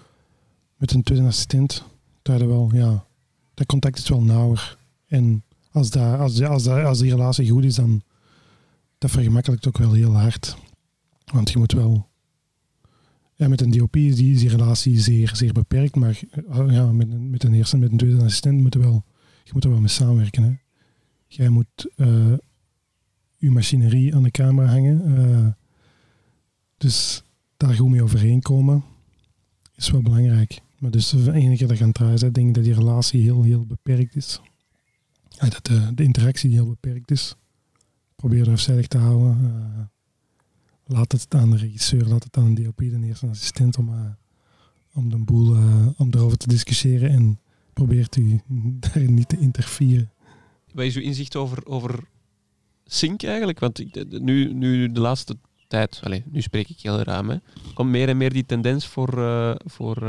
met een tweede assistent. Daar wel, ja, dat contact is wel nauwer. En als, daar, als, als, als die relatie goed is, dan dat vergemakkelijkt ook wel heel hard. Want je moet wel met een DOP is die, is die relatie zeer, zeer beperkt, maar eh, ja, met, met een eerste met een tweede assistent moet je wel, je moet er wel mee samenwerken. Hè. Jij moet eh, je machinerie aan de camera hangen, eh, dus daar goed mee overeenkomen is wel belangrijk. Maar dus de enige dat je aan het draaien bent, denk ik dat die relatie heel, heel beperkt is. Ja, dat de, de interactie heel beperkt is. Probeer er afzijdig te houden. eh, laat het aan de regisseur, laat het aan de DOP, de eerste assistent, om, eh, om de boel, eh, om daarover te discussiëren en probeert u daarin niet te interfereren. Wat is uw inzicht over, over sync eigenlijk? Want ik, nu, nu de laatste tijd, allez, nu spreek ik heel ruim, hè, komt meer en meer die tendens voor, eh, voor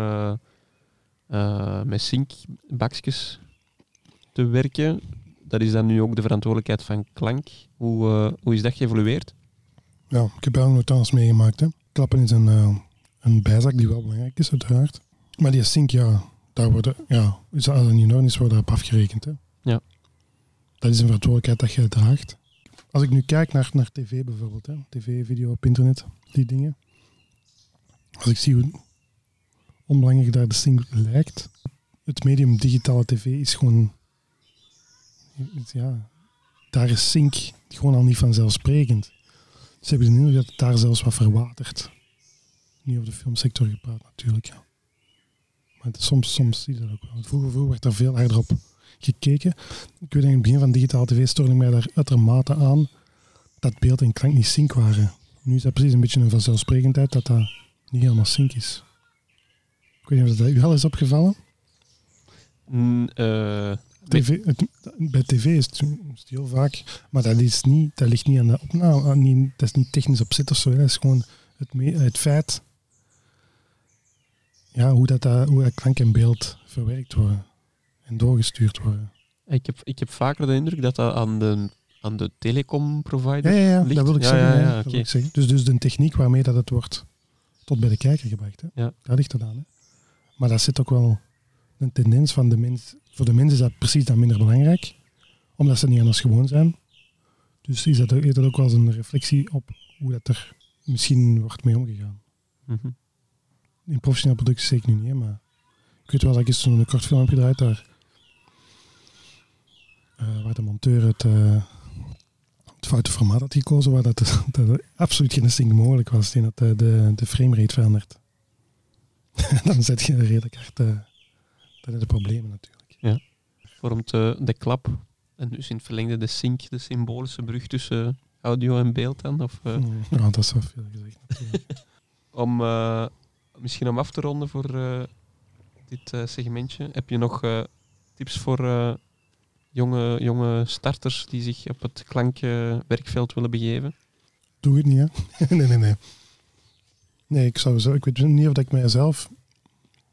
eh, met sync-bakjes te werken. Dat is dan nu ook de verantwoordelijkheid van klank. Hoe, hoe is dat geëvolueerd? Ja, ik heb wel nooit anders meegemaakt. Hè. Klappen is een, een bijzak die wel belangrijk is, uiteraard. Maar die sync, ja, daar worden, ja, is- als het niet in orde is, wordt daarop afgerekend. Hè. Ja. Dat is een verantwoordelijkheid dat jij draagt. Als ik nu kijk naar, naar tv bijvoorbeeld, hè, tv, video op internet, die dingen. Als ik zie hoe onbelangrijk daar de sync lijkt. Het medium digitale tv is gewoon, ja, daar is sync gewoon al niet vanzelfsprekend. Ze hebben de indruk dat het daar zelfs wat verwatert. Niet over de filmsector gepraat natuurlijk. Ja. Maar soms, soms zie je dat ook wel. Vroeger, vroeger werd daar veel harder op gekeken. Ik weet in het begin van digitale tv stoorde mij daar uitermate aan dat beeld en klank niet sync waren. Nu is dat precies een beetje een vanzelfsprekendheid dat dat niet helemaal sync is. Ik weet niet of dat u wel is opgevallen. Mm, eh, TV, het- bij tv is het, is het heel vaak, maar dat, is niet, dat ligt niet aan de opname, aan niet, dat is niet technisch opzet of zo. Dat is gewoon het, me- het feit ja, hoe, dat, dat- hoe dat klank en beeld verwerkt worden en doorgestuurd worden. ik, heb, ik heb vaker de indruk dat dat aan de, aan de telecom-provider Ja, ja, ja ligt. dat wil ik zeggen. ja, oké. ik zeggen. Dus, dus de techniek waarmee dat het wordt tot bij de kijker gebracht. Hè? Ja. Daar ligt het aan. Hè? Maar dat zit ook wel een tendens van de mens. Voor de mensen is dat precies dan minder belangrijk, omdat ze niet anders gewoon zijn. Dus is dat, heeft dat ook wel eens een reflectie op hoe dat er misschien wordt mee omgegaan. Mhm. In professionele productie zeker nu niet, hè, maar ik weet wel dat ik eens zo'n kort film heb gedraaid daar, waar de monteur het, eh, het foute formaat had gekozen, waar dat, dat er absoluut geen stink mogelijk was, tegen dat de, de, de framerate verandert. Dan zet je redelijk hard uh, de problemen natuurlijk. Vormt eh, de klap en dus in het verlengde de sync, de symbolische brug tussen audio en beeld dan? Of, eh, Mm, Ja, dat is wel veel gezegd natuurlijk. om, eh, misschien om af te ronden voor eh, dit eh, segmentje, heb je nog eh, tips voor eh, jonge, jonge starters die zich op het klankwerkveld willen begeven? Doe het niet, hè? nee, nee, nee. Nee, ik zou zo. Ik weet niet of ik mijzelf.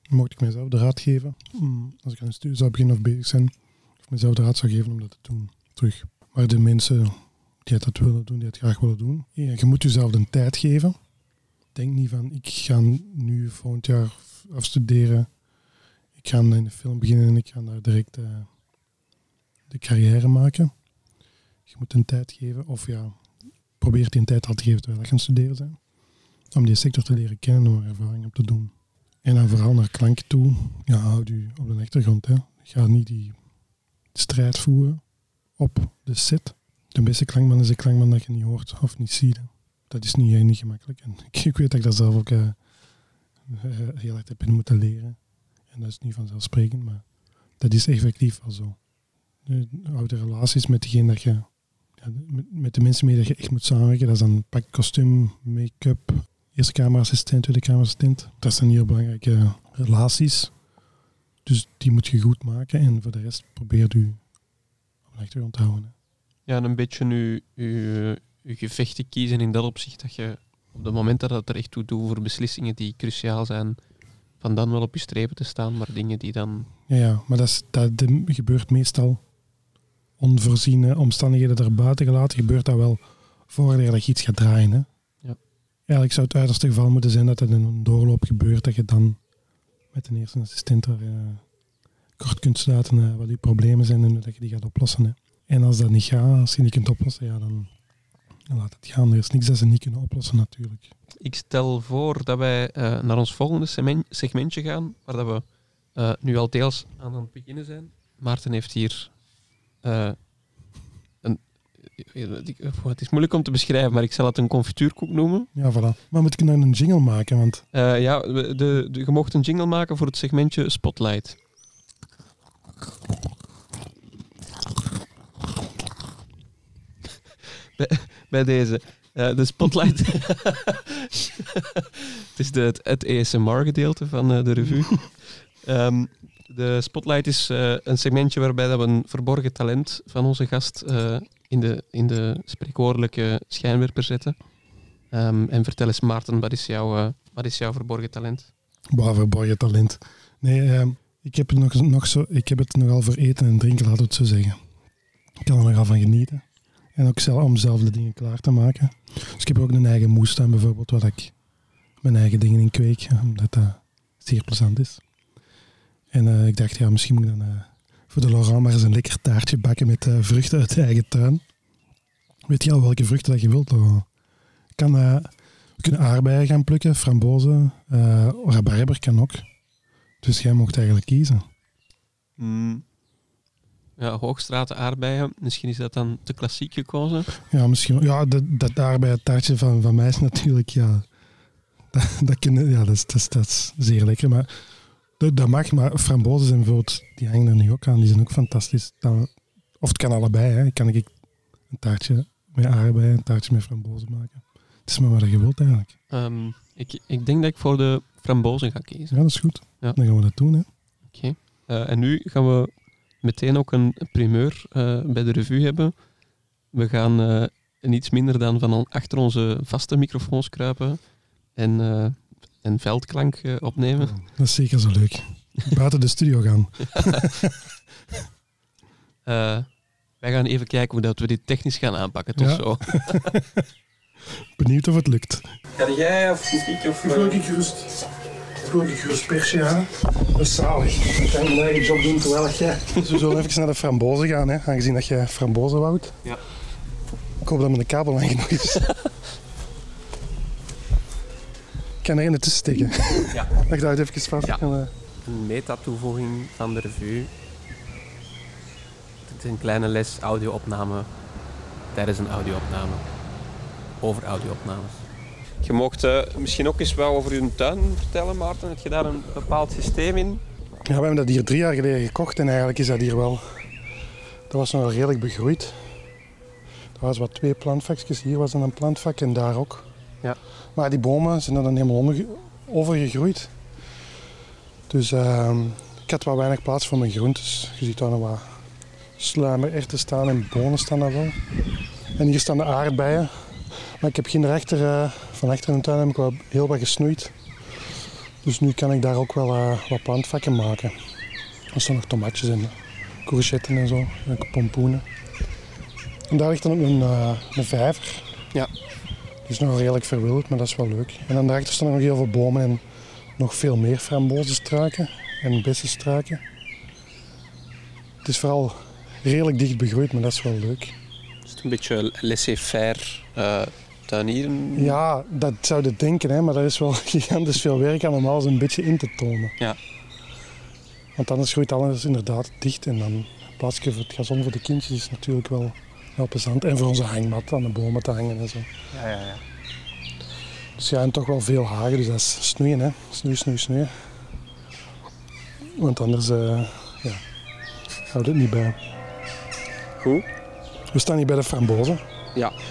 Mocht ik mijzelf de raad geven. mm, Als ik aan een studie zou beginnen of bezig zijn. Of mezelf de raad zou geven om dat te doen. Terug. Maar de mensen die dat willen doen, die het graag willen doen. je moet jezelf de tijd geven. Denk niet van ik ga nu volgend jaar afstuderen. Ik ga in de film beginnen en ik ga daar direct eh, de carrière maken. Je moet een tijd geven. Of ja, probeer die een tijd al te geven terwijl je aan studeren bent. Om die sector te leren kennen, om er ervaring op te doen. En dan vooral naar klank toe. Ja, houd u op de achtergrond. Hè. Ga niet die strijd voeren op de set. De beste klankman is een klankman dat je niet hoort of niet ziet. Dat is niet, niet gemakkelijk. En ik, ik weet dat ik dat zelf ook eh, eh, heel erg heb moeten leren. En dat is niet vanzelfsprekend, maar dat is effectief wel zo. De oude relaties met degene dat je met, de mensen mee dat je echt moet samenwerken. Dat is dan pak kostuum, make-up, eerste camera-assistent, tweede camera-assistent. Dat zijn heel belangrijke relaties. Dus die moet je goed maken. En voor de rest probeer je op de achtergrond te houden. Ja, en een beetje nu je, je gevechten kiezen in dat opzicht dat je op het moment dat het er echt toe doet voor beslissingen die cruciaal zijn, van dan wel op je strepen te staan, maar dingen die dan... Ja, ja maar dat, is, dat de- gebeurt meestal onvoorziene omstandigheden erbuiten gelaten. Gebeurt dat wel voordat je iets gaat draaien. Hè? Ja. Eigenlijk zou het uiterste geval moeten zijn dat het in een doorloop gebeurt. Dat je dan met een eerste assistent er, eh, kort kunt sluiten eh, wat je problemen zijn en dat je die gaat oplossen. Hè? En als dat niet gaat, als je niet kunt oplossen, ja, dan, dan laat het gaan. Er is niks dat ze niet kunnen oplossen natuurlijk. Ik stel voor dat wij eh, naar ons volgende segmentje gaan, waar dat we eh, nu al deels aan het beginnen zijn. Maarten heeft hier eh, een... Het is moeilijk om te beschrijven, maar ik zal het een confituurkoek noemen. Ja, voilà. Maar moet ik dan een jingle maken? Want Eh, ja, de, de, je mocht een jingle maken voor het segmentje Spotlight. bij, bij deze. Eh, de Spotlight. het is de, het, het ASMR-gedeelte van eh, de revue. Ehm, de Spotlight is eh, een segmentje waarbij we een verborgen talent van onze gast eh, in, de, in de spreekwoordelijke schijnwerper zetten. Ehm, en vertel eens, Maarten, wat is jouw, eh, wat is jouw verborgen talent? Wauw, verborgen talent. Nee, ehm, ik, heb het nog, nog zo, ik heb het nogal voor eten en drinken, laten het zo zeggen. Ik kan er nogal van genieten. En ook zelf, om zelf de dingen klaar te maken. Dus ik heb ook een eigen moestuin bijvoorbeeld, waar ik mijn eigen dingen in kweek, omdat dat zeer plezant is. En eh, ik dacht, ja, misschien moet ik dan eh, voor de Laurent maar eens een lekker taartje bakken met eh, vruchten uit de eigen tuin. Weet je al welke vruchten dat je wilt, Laurent? Kan, eh, we kunnen aardbeien gaan plukken, frambozen, eh rabarber kan ook. Dus jij mocht eigenlijk kiezen. Ja, hoogstraten aardbeien. Misschien is dat dan te klassiek gekozen. Ja, misschien. Ja, dat, dat aardbeientaartje van, van mij is natuurlijk, ja, dat, dat, kunnen, ja, dat, is, dat, is, dat is zeer lekker. Maar dat, dat mag, maar frambozen zijn bijvoorbeeld, die hangen er nu ook aan, die zijn ook fantastisch. Of het kan allebei, hè. kan ik een taartje met aardbeien, een taartje met frambozen maken. Het is maar wat je wilt eigenlijk. Ehm, ik, ik denk dat ik voor de frambozen ga kiezen. Ja, dat is goed. Ja. Dan gaan we dat doen. Oké. Eh, en nu gaan we meteen ook een primeur eh, bij de revue hebben. We gaan eh, niets minder dan van achter onze vaste microfoons kruipen en, en veldklank eh, opnemen. Dat is zeker zo leuk. Buiten de studio gaan. Eh, wij gaan even kijken hoe dat we dit technisch gaan aanpakken. Ja. zo. Benieuwd of het lukt. Ga jij of ik of... ik gerust. Vloek ik gerust persje aan. Dat is zalig. Ik kan mijn eigen job doen terwijl jij... Dus we zullen even naar de frambozen gaan, hè, aangezien dat jij frambozen woudt. Ja. Ik hoop dat mijn kabel lang genoeg is. Ik kan er in tussen steken. Ja. Wacht, houd even vast. Ja. Eh, Een meta-toevoeging van de revue. Het is een kleine les audio-opname tijdens een audio-opname. Over audio-opnames. Je mocht eh, misschien ook eens wel over je tuin vertellen, Maarten. Heb je daar een bepaald systeem in? Ja, we hebben dat hier drie jaar geleden gekocht en eigenlijk is dat hier wel... Dat was nog wel redelijk begroeid. Er was wat twee plantvakjes. Hier was dan een plantvak en daar ook. Ja. Maar die bomen zijn dan helemaal overgegroeid. Dus ehm, ik had wat weinig plaats voor mijn groentes. Je ziet daar nog wat sluimererwten staan en bonen staan daar wel. En hier staan de aardbeien. Maar ik heb geen rechter, eh, van achter in de tuin heb ik wel heel wat gesnoeid. Dus nu kan ik daar ook wel eh, wat plantvakken maken. Er staan nog tomatjes en courgetten en zo, en pompoenen. En daar ligt dan ook een, eh, een vijver. Ja. Is nog redelijk verwilderd, maar dat is wel leuk. En dan daarachter staan nog heel veel bomen en nog veel meer frambozenstruiken en bessenstruiken. Het is vooral redelijk dicht begroeid, maar dat is wel leuk. Is het een beetje laissez-faire eh tuinieren? Ja, dat zou je denken, hè, maar dat is wel gigantisch veel werk aan om alles een beetje in te tonen. Ja. Want anders groeit alles inderdaad dicht en dan plaats je voor het gazon voor de kindjes is natuurlijk wel, wel plezant. En voor onze hangmat aan de bomen te hangen en zo. Ja, ja, ja. Dus ja, en toch wel veel hagen, dus dat is snoeien, hè. Snoeien, snoeien, snoeien. Want anders eh ja, houdt het niet bij. Goed. We staan hier bij de frambozen. Ja.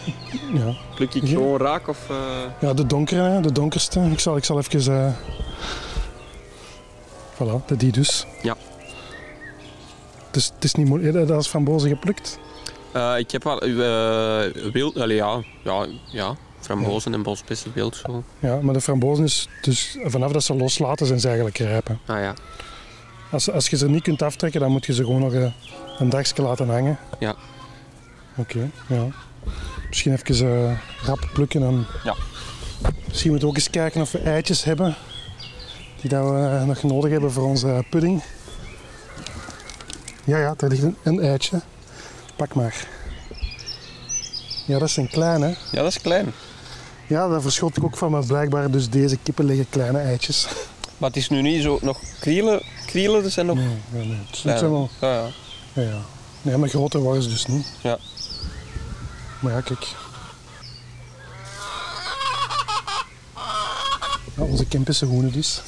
Ja, Pluk ik Ja. gewoon raak of... eh, ja de donkere, hè, de donkerste. Ik zal, ik zal even... eh Voilà, de die dus. Ja. Het is, het is niet moeilijk. Dat is frambozen geplukt. Eh, ik heb wel eh wild... Allee, ja, ja, ja. Frambozen en bosbessen wild zo. Ja, maar de frambozen is dus vanaf dat ze loslaten zijn ze eigenlijk rijp. hè. Ah ja. Als, als je ze niet kunt aftrekken, dan moet je ze gewoon nog eh, een dagje laten hangen. Ja. Oké, ja. Misschien even eh, rap plukken en Ja. misschien moeten we ook eens kijken of we eitjes hebben die dat we nog nodig hebben voor onze pudding. Ja, ja, daar ligt een, een eitje. Pak maar. Ja, dat zijn kleine. Ja, dat is klein. Ja, daar verschot ik ook van, maar blijkbaar dus deze kippen leggen kleine eitjes. Maar het is nu niet zo... Nog krielen, krielen er zijn nog Nee, nee, nee. Het zijn wel Ja, ja. Ja, ja. Nee, maar groter worden ze dus niet. Ja. Maar ja, kijk. Ja, onze Kempische hoenen dus.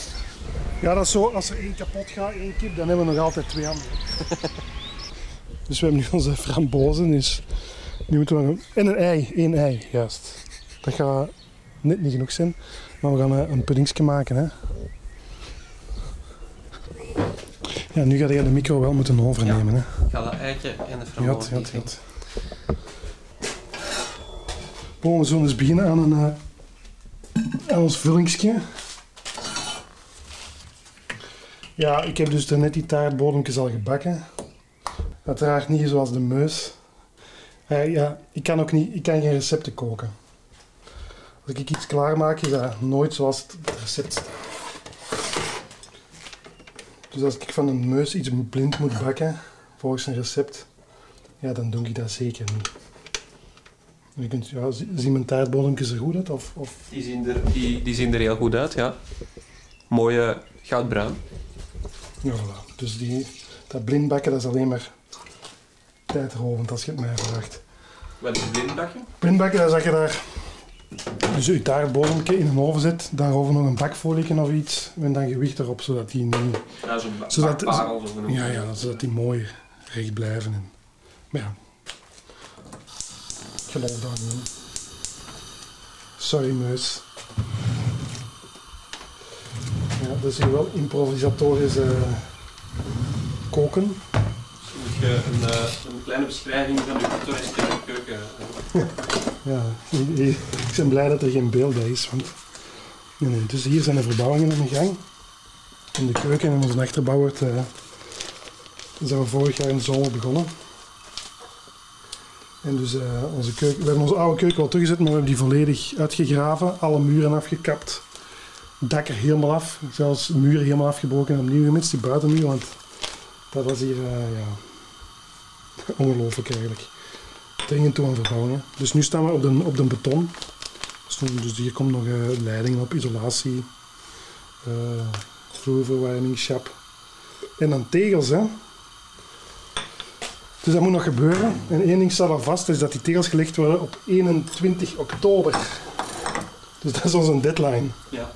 Ja, dat is zo. Als er één kapot gaat, één kip, dan hebben we nog altijd twee anderen. dus we hebben nu onze frambozen. Dus nu moeten we. En een ei. één ei, juist. Dat gaat net niet genoeg zijn. Maar we gaan eh, een puddingsje maken, hè. Ja, nu ga je de micro wel moeten overnemen, hè. Ik ga dat eitje en de Ja, frambozen ja, ja. Bon, we zullen eens beginnen aan, een, eh, aan ons vullingsje. Ja, ik heb dus net die taartbodempjes al gebakken. Uiteraard niet zoals de meus. Eh, ja, ik kan ook niet, ik kan geen recepten koken. Als ik iets klaarmaak, is dat nooit zoals het recept staat. Dus als ik van een meus iets blind moet bakken, volgens een recept, ja, dan doe ik dat zeker niet. Je kunt, ja, zi- zien mijn taartbodempjes er goed uit? Of, of... Die zien, er, die, die zien er heel goed uit, ja. Mooie goudbruin. Ja, voilà. Dus die, dat blind bakken, dat is alleen maar tijdrovend als je het mij vraagt. Wat is een blindbakje? Blind bakken, dat is dat je daar dus je taartbodempje in een oven zet, daarover nog een bakfolie of iets, en dan gewicht erop, zodat die niet... Ja, zo'n Zodat- zo. Ja, ja, zodat die mooi recht blijven. En, maar ja, ik geloof daar niet in. Sorry, muis. Ja, dat is hier wel improvisatorisch eh, koken. Moet je een, eh, een kleine beschrijving van je pittoreske keuken. eh, Ja, ik, ik- ik ben blij dat er geen beeld bij is. Want... Nee, nee, dus hier zijn de verbouwingen aan de gang. In de keuken en onze achterbouw wordt... eh, zijn we vorig jaar in de zomer begonnen. En dus eh, onze keuken, we hebben onze oude keuken wel teruggezet, maar we hebben die volledig uitgegraven. Alle muren afgekapt. Dak er helemaal af. Zelfs muren helemaal afgebroken en opnieuw gemist. Die buitenmuur, want dat was hier, eh, ja... Ongelooflijk eigenlijk. Dringend toe aan verbouwingen. Dus nu staan we op de, op de beton. Dus, dus hier komt nog eh, leiding op, isolatie, eh vloerverwarming, chap. En dan tegels, hè. Dus dat moet nog gebeuren. En één ding staat al vast, is dat die tegels gelegd worden op 21 oktober. Dus dat is onze deadline. Ja.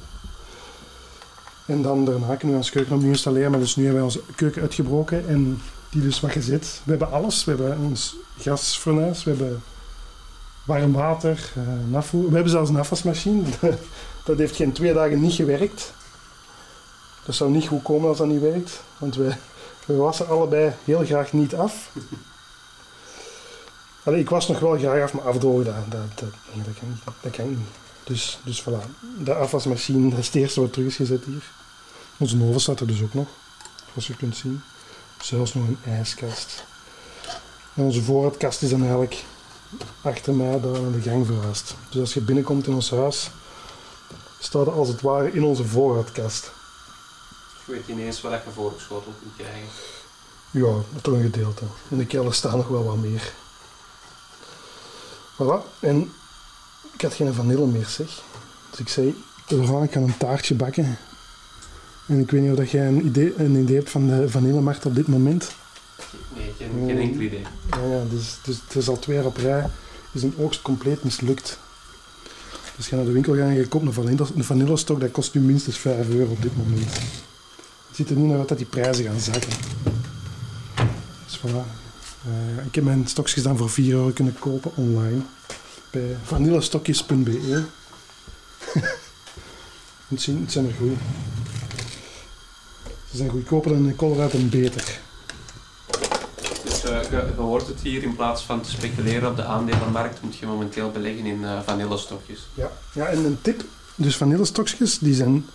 En dan daarna kunnen we ons keuken opnieuw installeren. Maar dus nu hebben wij onze keuken uitgebroken en die dus wat gezet. We hebben alles. We hebben ons gasfornuis, we hebben warm water, eh. We hebben zelfs een afwasmachine. dat heeft geen twee dagen niet gewerkt. Dat zou niet goed komen als dat niet werkt. Want we, we wassen allebei heel graag niet af. Ik was nog wel graag af, maar afdrogen, dat, dat, dat, kan niet, dat kan niet. Dus, dus voilà, de afwasmachine, dat is het eerste wat terug is gezet hier. Onze oven staat er dus ook nog, zoals je kunt zien. Zelfs nog een ijskast. En onze voorraadkast is dan eigenlijk achter mij daar aan de gang verhuisd. Dus als je binnenkomt in ons huis, staat er als het ware in onze voorraadkast. Je weet ineens wat je voorgeschoteld kunt krijgen. Ja, toch een gedeelte. In de kelder staat nog wel wat meer. Voilà. En ik had geen vanille meer, zeg. Dus ik zei, Laurent, ik kan een taartje bakken. En ik weet niet of dat jij een idee, een idee hebt van de vanillemarkt op dit moment. Nee, geen, geen enkel idee. Ja, ja dus, dus het is al twee jaar op rij. Is een oogst compleet mislukt. Dus ga naar de winkel gaan en je koopt een vanille, een vanillestok. Dat kost nu minstens 5 euro op dit moment. Het ziet er niet naar uit dat die prijzen gaan zakken. Dus voilà. Eh, ik heb mijn stokjes dan voor 4 euro kunnen kopen online. Bij vanillestokjes.be. het zijn er goed. Ze zijn goedkoper dan in en beter. Dus eh, je, je hoort het hier, in plaats van te speculeren op de aandelenmarkt, moet je momenteel beleggen in eh vanillestokjes. Ja, ja en een tip. Dus vanillestokjes, die zijn...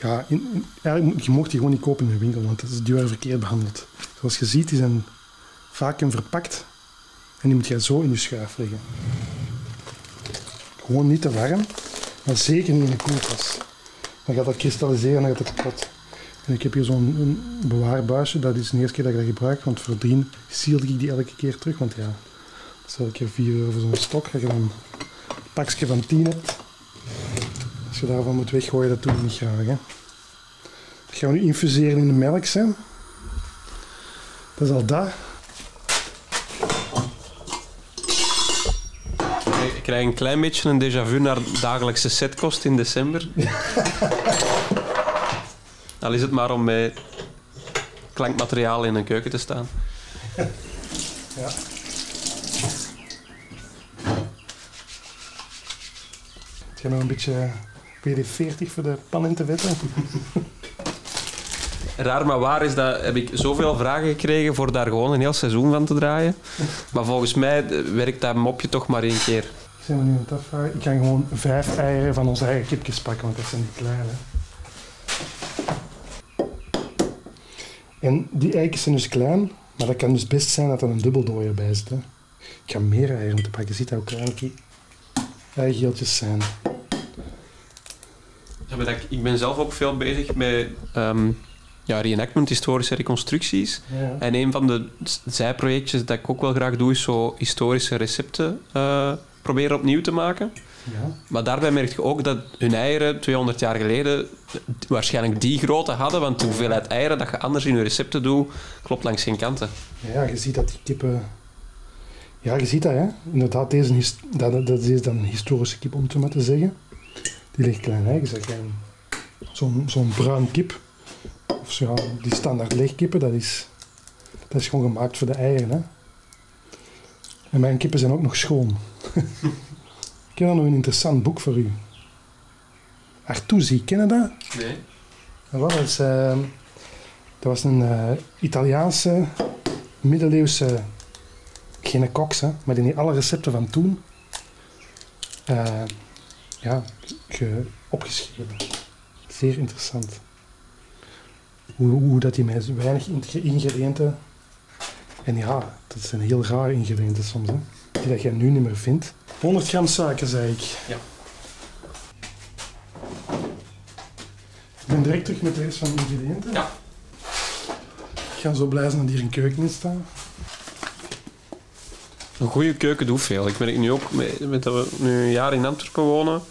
Ja, in, in- eigenlijk, je mocht die gewoon niet kopen in de winkel, want dat is, die worden verkeerd behandeld. Zoals je ziet, die zijn vaak in verpakt. En die moet je zo in je schuif leggen. Gewoon niet te warm, maar zeker niet in de koelkast. Dan gaat dat kristalliseren en dan gaat het kapot. En ik heb hier zo'n bewaarbuisje, dat is de eerste keer dat ik dat gebruik, want voordien sealde ik die elke keer terug, want ja, dat is elke keer 4 euro voor zo'n stok. Dat je dan een pakje van 10 hebt. Als je daarvan moet weggooien, dat doe ik niet graag. Hè. Dat gaan we nu infuseren in de melk. Hè. Dat is al dat. Ik krijg een klein beetje een déjà vu naar dagelijkse setkost in december. Al is het maar om met klankmateriaal in een keuken te staan. Ja. Het nog een beetje WD-40 voor de pan in te vetten. Raar maar waar is dat, heb ik zoveel vragen gekregen voor daar gewoon een heel seizoen van te draaien. Maar volgens mij werkt dat mopje toch maar één keer. Zijn we nu aan het afvragen? Ik kan gewoon vijf eieren van onze eigen kipjes pakken, want dat zijn die kleine. En die eitjes zijn dus klein, maar dat kan dus best zijn dat er een dubbeldooier bij zit. Hè. Ik ga meer eieren te pakken. Ziet dat hoe klein die eigeeltjes zijn. Ja, maar dat ik, ben zelf ook veel bezig met ehm, ja, reenactment, historische reconstructies. Ja. En een van de zijprojectjes dat ik ook wel graag doe, is zo historische recepten eh, proberen opnieuw te maken. Ja. Maar daarbij merk je ook dat hun eieren 200 jaar geleden waarschijnlijk die grootte hadden, want de hoeveelheid eieren dat je anders in je recepten doet, klopt langs geen kanten. Ja, je ziet dat die kippen... Ja, je ziet dat, hè. Inderdaad, deze dat, dat, is dan een historische kip, om het zo maar te zeggen. Die legt klein. Geen- Zo'n zo'n bruin kip, of zo, die standaard leegkippen, dat is, dat is gewoon gemaakt voor de eieren, hè. En mijn kippen zijn ook nog schoon. Ik heb nog een interessant boek voor u. Artusi, ken je dat? Nee. Dat, is, eh, dat was een eh, Italiaanse, middeleeuwse, geen koks, hè, maar die heeft alle recepten van toen eh, ja, ge- opgeschreven. Zeer interessant. Hoe, hoe dat die met weinig ing- ingrediënten... En ja, dat zijn heel rare ingrediënten soms. Hè. Die dat je nu niet meer vindt. 100 gram suiker, zei ik. Ja. Ik ben direct terug met de rest van de ingrediënten. Ja. Ik ga zo blij zijn dat hier een keuken in staat. Een goede keuken doet veel. Ik merk nu ook, met, dat we nu een jaar in Antwerpen wonen.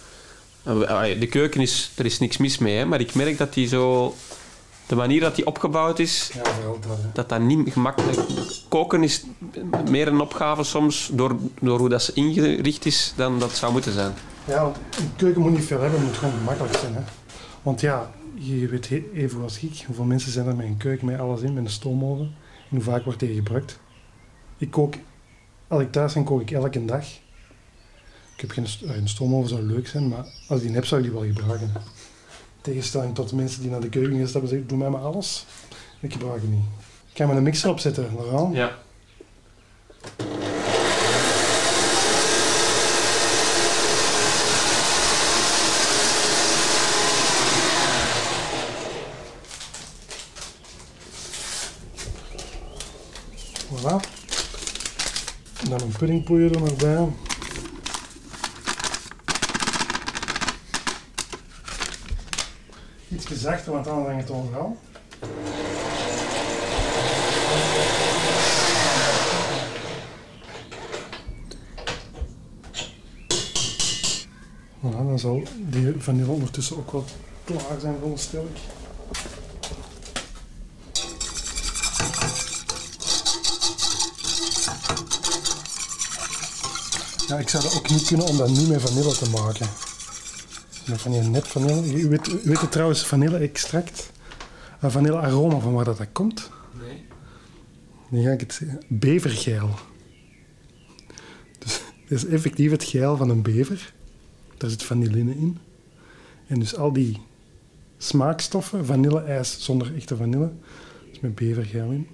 De keuken is, er is niks mis mee, hè, maar ik merk dat die zo... De manier dat die opgebouwd is, Ja, dat. dat dat niet gemakkelijk... Koken is meer een opgave soms door, door hoe dat ze ingericht is dan dat zou moeten zijn. Ja, want een keuken moet niet veel hebben, het moet gewoon gemakkelijk zijn. Hè? Want ja, je weet even als ik, hoeveel mensen zijn er met een keuken met alles in, met een stoomoven. En hoe vaak wordt die gebruikt. Ik kook, als ik thuis ben, kook ik elke dag. Ik heb geen een stoomoven zou leuk zijn, maar als ik die heb, zou ik die wel gebruiken. Tegenstelling tot de mensen die naar de keuken gaan stappen en zeggen, doe mij maar alles. Ik gebruik het niet. Ik ga maar een mixer opzetten, Laurent. Ja. Voilà. En dan een puddingpoeier er nog bij. Iets zachter, want anders hangt het overal. Voilà, dan zal die vanille ondertussen ook wel klaar zijn, veronderstel ik. Ja, ik zou dat ook niet kunnen om dat niet met vanille te maken. Van die net vanille. U weet, u weet het trouwens, vanille-extract, uh, vanille-aroma, van waar dat, dat komt? Nee. Dan ga ik het zeggen. Bevergeil. Dus dat is effectief het geil van een bever. Daar zit vanilline in. En dus al die smaakstoffen, vanille-ijs zonder echte vanille, is met bevergeil in.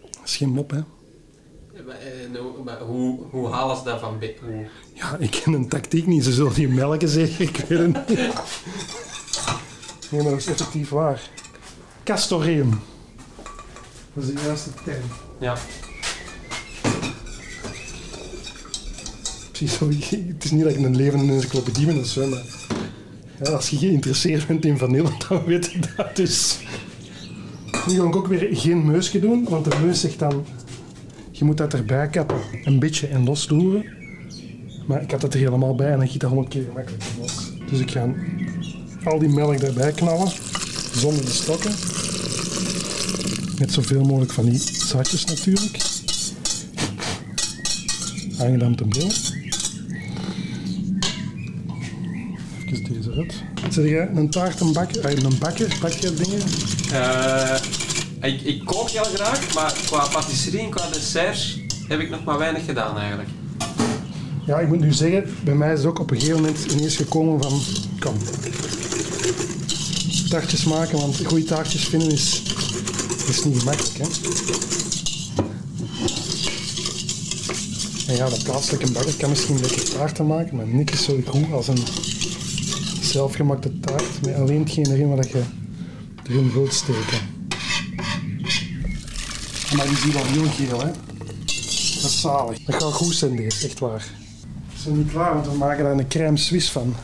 Dat is geen mop, hè. Hoe, hoe halen ze dat van... Hoe... Ja, ik ken een tactiek niet. Ze zullen die melken zeggen, ik weet het niet. Nee, maar dat is effectief waar. Castoreum. Dat is de juiste term. Ja. Precies zo. Het is niet dat ik een levende encyclopedie ben of zo, maar... Ja, als je geïnteresseerd bent in vanille, dan weet je dat dus. Nu ga ik ook weer geen meusje doen, want de meus zegt dan... Je moet dat erbij kappen, een beetje en losroeren. Maar ik had het er helemaal bij en dan giet dat honderd keer gemakkelijker los. Dus ik ga al die melk erbij knallen, zonder de stokken. Met zoveel mogelijk van die zaadjes natuurlijk. Aangedaan met meel. Even deze uit. Zeg jij een taart een bakker? Een bakker? Bak je dingen? Eh, ik, ik kook heel graag, maar qua patisserie en qua desserts heb ik nog maar weinig gedaan eigenlijk. Ja, ik moet nu zeggen, bij mij is het ook op een gegeven moment ineens gekomen van, kom, taartjes maken, want goede taartjes vinden is, is niet gemakkelijk. Hè? En ja, de plaatselijke bakker kan misschien lekker taarten maken, maar niks zo goed als een zelfgemaakte taart met alleen hetgeen erin wat je erin wilt steken. Maar die zie je wel heel geel, hè? Dat is zalig. Dat gaat goed zijn, deze, echt waar. We zijn niet klaar, want we maken daar een crème suisse van.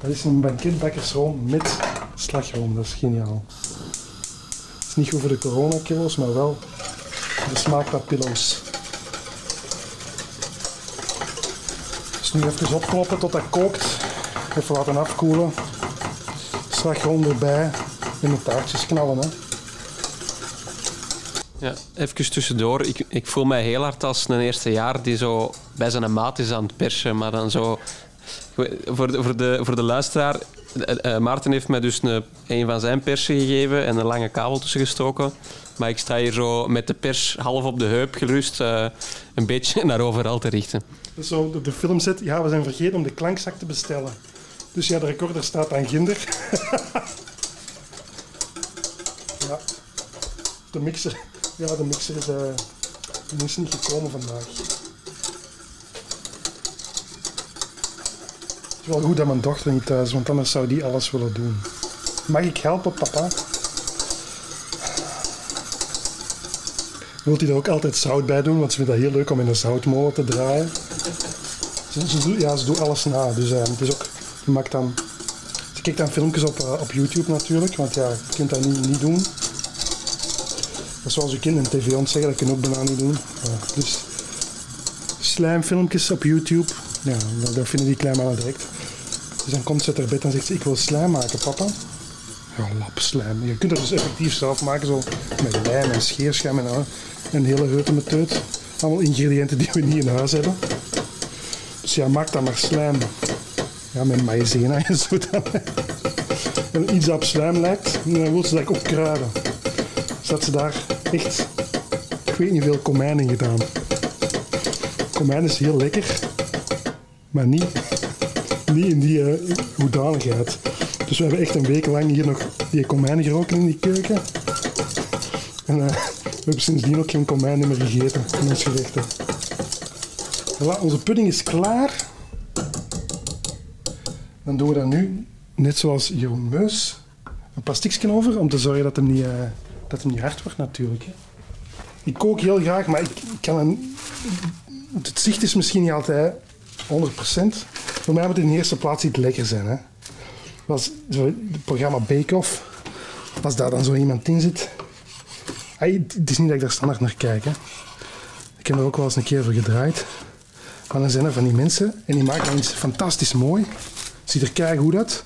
Dat is een banketbakkersroom met slagroom. Dat is geniaal. Het is niet goed voor de coronakilo's, maar wel de smaakpapillo's. Dus nu even opkloppen tot dat kookt. Even laten afkoelen. Slagroom erbij en de taartjes knallen. Hè. Ja, even tussendoor. Ik, ik voel mij heel hard als een eerste jaar die zo bij zijn maat is aan het persen, maar dan zo... Voor de, voor de, voor de luisteraar, eh, eh, Maarten heeft mij dus een, een van zijn persen gegeven en een lange kabel tussen gestoken. Maar ik sta hier zo met de pers half op de heup gerust eh, een beetje naar overal te richten. Dus zo de, de filmset, ja, we zijn vergeten om de klankzak te bestellen. Dus ja, de recorder staat aan Ginder. ja. De mixer, ja, de mixer is, is niet gekomen vandaag. Het is wel goed dat mijn dochter niet thuis is, want anders zou die alles willen doen. Mag ik helpen, papa? wil hij er ook altijd zout bij doen, want ze vindt dat heel leuk om in een zoutmolen te draaien. Ze, ze, doet- ja, ze doet alles na. Dus eh, het is ook, je maakt dan, ze kijkt dan filmpjes op, eh, op YouTube natuurlijk, want ja, je kunt dat niet, niet doen. Dat zoals je kind een tv ontzeggen, dat kun je ook bijna niet doen. Ja, dus slijmfilmpjes op YouTube, ja, dat, dat vinden die mannen direct. Dus dan komt ze haar bed en zegt ze, ik wil slijm maken, papa. Ja, lap slijm. Je kunt het dus effectief zelf maken, zo met lijm en scheerschuim en. Een hele reute met teut. Allemaal ingrediënten die we niet in huis hebben. Dus ja, maak dan maar slijm. Ja, met maïzena en zo. En iets dat op slijm lijkt, dan wil ze dat ook kruiden. Dat ze daar echt, ik weet niet veel komijn in gedaan. Komijn is heel lekker, maar niet, niet in die eh, hoedanigheid. Dus we hebben echt een week lang hier nog die komijn geroken in die keuken. En eh, we hebben sindsdien ook geen komijn meer gegeten in ons gerechten. Onze pudding is klaar. Dan doen we dat nu, net zoals Jeroen Meus, een plastiekje over om te zorgen dat hem niet, eh, dat hem niet hard wordt natuurlijk. Hè. Ik kook heel graag, maar ik, kan een, het zicht is misschien niet altijd 100%. Voor mij moet het in de eerste plaats iets lekker zijn. Hè. Was het programma Bake Off, als daar dan zo iemand in zit. Het is niet dat ik daar standaard naar kijk. Hè. Ik heb er ook wel eens een keer voor gedraaid. Maar dan zijn er van die mensen en die maken dan iets fantastisch mooi. Ziet er kei goed uit.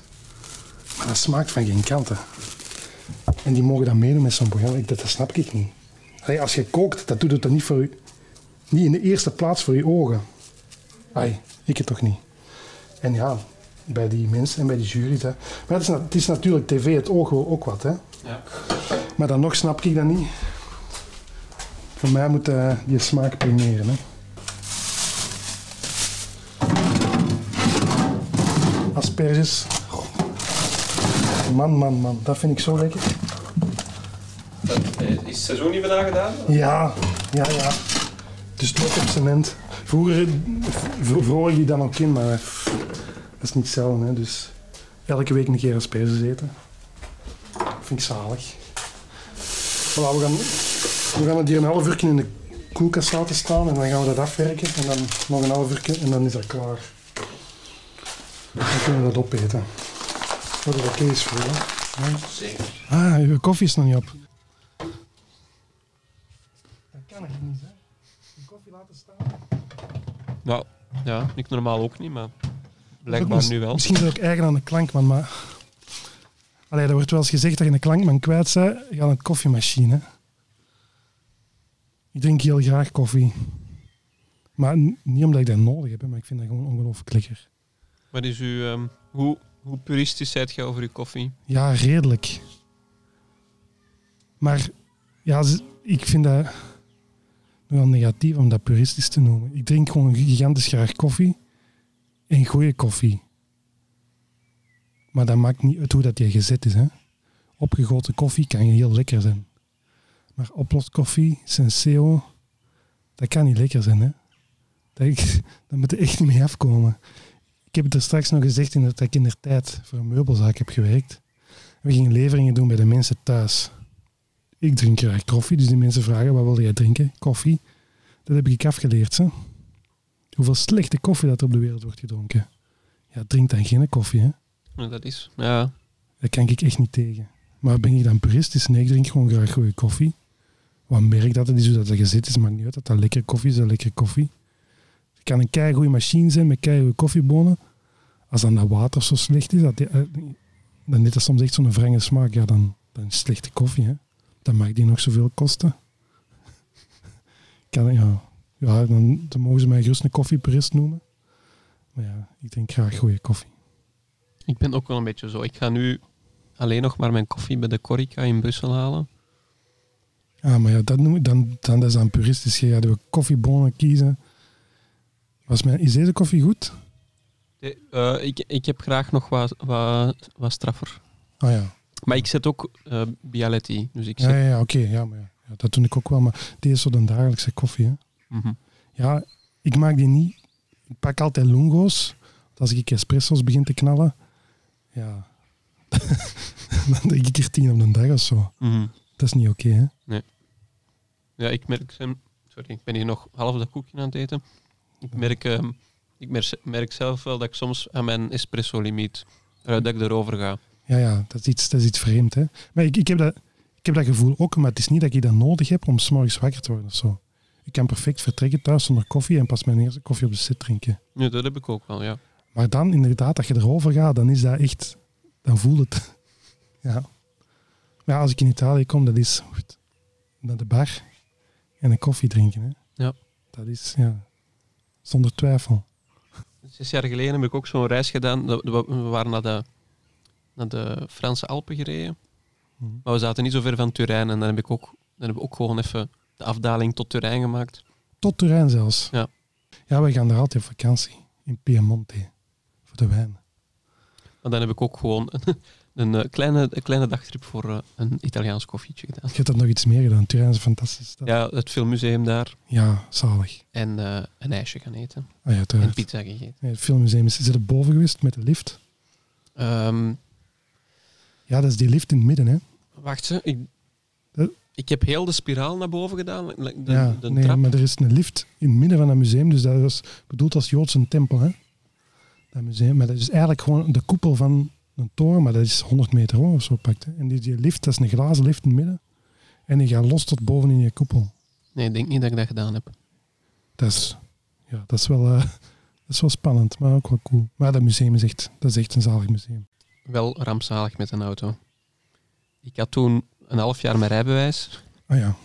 Maar dat smaakt van geen kanten. En die mogen dan meedoen met zo'n programma. Ik- Dat, dat snap ik niet. Allee, als je kookt, dat doet het dan niet voor u. Niet in de eerste plaats voor je ogen. Ai, ik het toch niet. En ja, bij die mensen en bij die jury's. Hè. Maar het is, het is natuurlijk tv, het oog wil ook wat. Hè. Ja. Maar dan nog snap ik dat niet. Voor mij moet eh, die smaak primeren. Hè. Asperges. Man, man, man. Dat vind ik zo lekker. Seizoen niet bijna gedaan? Ja, ja, ja. Dus het op cement. Vroeger v- vroor ik die dan ook in, maar dat is niet hetzelfde. Hè. Dus elke week een keer asperges eten. Vind ik zalig. Voilà, we, gaan, we gaan het hier een half uur in de koelkast laten staan en dan gaan we dat afwerken. En dan nog een half uur en dan is dat klaar. Dan kunnen we dat opeten. Wat er oké is voor je. Zeker. Ah, uw koffie is nog niet op. Dat kan echt niet, hè? De koffie laten staan. Nou, ja, ik normaal ook niet, maar blijkbaar nu wel. Misschien is het ook eigen aan de klankman, maar... Allee, er wordt wel eens gezegd dat je een klankman kwijt bent, ga naar de koffiemachine. Ik drink heel graag koffie. Maar niet omdat ik dat nodig heb, maar ik vind dat gewoon ongelooflijk lekker. Wat is uw, ehm, hoe, hoe puristisch zijt jij over uw koffie? Ja, redelijk. Maar ja, ik vind dat nogal negatief om dat puristisch te noemen. Ik drink gewoon gigantisch graag koffie en goede koffie. Maar dat maakt niet uit hoe dat die gezet is. Hè. Opgegoten koffie kan heel lekker zijn. Maar oploskoffie, senseo, dat kan niet lekker zijn. Hè. Dat moet er echt niet mee afkomen. Ik heb het er straks nog gezegd in dat ik in de tijd voor een meubelzaak heb gewerkt. We gingen leveringen doen bij de mensen thuis. Ik drink graag koffie, dus die mensen vragen, wat wil jij drinken? Koffie. Dat heb ik afgeleerd. Hè? Hoeveel slechte koffie dat er op de wereld wordt gedronken. Ja, drink dan geen koffie. Hè? Ja, dat is, ja, Daar kan ik echt niet tegen. Maar ben ik dan puristisch? Nee, ik drink gewoon graag goede koffie. Wat merk dat het is, hoe dat gezet is, maakt niet uit. Dat dat lekker koffie is, dat lekker koffie. Het kan een kei goede machine zijn met kei koffiebonen. Als dan dat water zo slecht is, dat die, eh, dan heeft dat soms echt zo'n wrange smaak. Ja, dan, dan is het slechte koffie. Hè. Dan mag die nog zoveel kosten. Kan, ja, ja dan, dan mogen ze mij gerust een koffiepurist noemen. Maar ja, ik drink graag goede koffie. ik ben ook wel een beetje zo. Ik ga nu alleen nog maar mijn koffie bij de Corica in Brussel halen. Ah, maar ja, dat noem ik dan, dan dat is dan puristisch. Je gaat je koffiebonen kiezen. Was mijn, is deze koffie goed? Nee, eh, ik, ik heb graag nog wat, wat, wat straffer. Ah ja. Maar ik zet ook eh Bialetti. Dus ik zet... ja, ja oké. ja, maar ja, dat doe ik ook wel. Maar deze is zo de dagelijkse koffie. Hè. Mhm. Ja, ik maak die niet. Ik pak altijd lungo's. Als ik espresso's begin te knallen, ja, dan drink ik er tien op de dag of zo. Mhm. Dat is niet oké, hè? Nee. Ja, ik merk... Sorry, ik ben hier nog half dat koekje aan het eten. Ik merk, ehm, ik merk, merk zelf wel dat ik soms aan mijn espresso-limiet... eh, dat ik erover ga. Ja, ja, dat is iets, dat is iets vreemd. Hè? Maar ik, ik, heb dat, ik heb dat gevoel ook, maar het is niet dat ik dat nodig heb om 's morgens wakker te worden of zo. Ik kan perfect vertrekken thuis zonder koffie en pas mijn eerste koffie op de zit drinken. Ja, dat heb ik ook wel, ja. Maar dan inderdaad, dat je erover gaat, dan is dat echt... Dan voel het. Ja. Maar ja, als ik in Italië kom, dat is goed, naar de bar en een koffie drinken. Hè. Ja. Dat is, ja, zonder twijfel. Zes jaar geleden heb ik ook zo'n reis gedaan. We waren naar de, naar de Franse Alpen gereden. Mhm. Maar we zaten niet zo ver van Turijn. En dan heb ik ook, dan hebben we ook gewoon even de afdaling tot Turijn gemaakt. Tot Turijn zelfs. Ja. Ja, wij gaan daar altijd op vakantie. In Piemonte. Voor de wijn. Maar dan heb ik ook gewoon een, eh, kleine, een kleine dagtrip voor eh, een Italiaans koffietje gedaan. Je hebt dat nog iets meer gedaan. Turijn is een fantastische stad. Ja, het filmmuseum daar. Ja, zalig. En eh, een ijsje gaan eten. Ah ja, En pizza gegeten. Het filmmuseum is, is er boven geweest met de lift. Ehm, Ja, dat is die lift in het midden, hè. wacht ze. Ik, ik heb heel de spiraal naar boven gedaan. De, ja, de nee, trap. maar er is een lift in het midden van het museum, dus dat is bedoeld als Joodse tempel, hè. Dat museum, maar dat is eigenlijk gewoon de koepel van een toren, maar dat is 100 meter hoog of zo pakt. Hè. En die, die lift, dat is een glazen lift in het midden. En die gaat los tot boven in je koepel. Nee, ik denk niet dat ik dat gedaan heb. Dat is, ja, dat is, wel, eh, dat is wel spannend, maar ook wel cool. Maar dat museum is echt, dat is echt een zalig museum. Wel rampzalig met een auto. Ik had toen een half jaar mijn rijbewijs. Ah ja,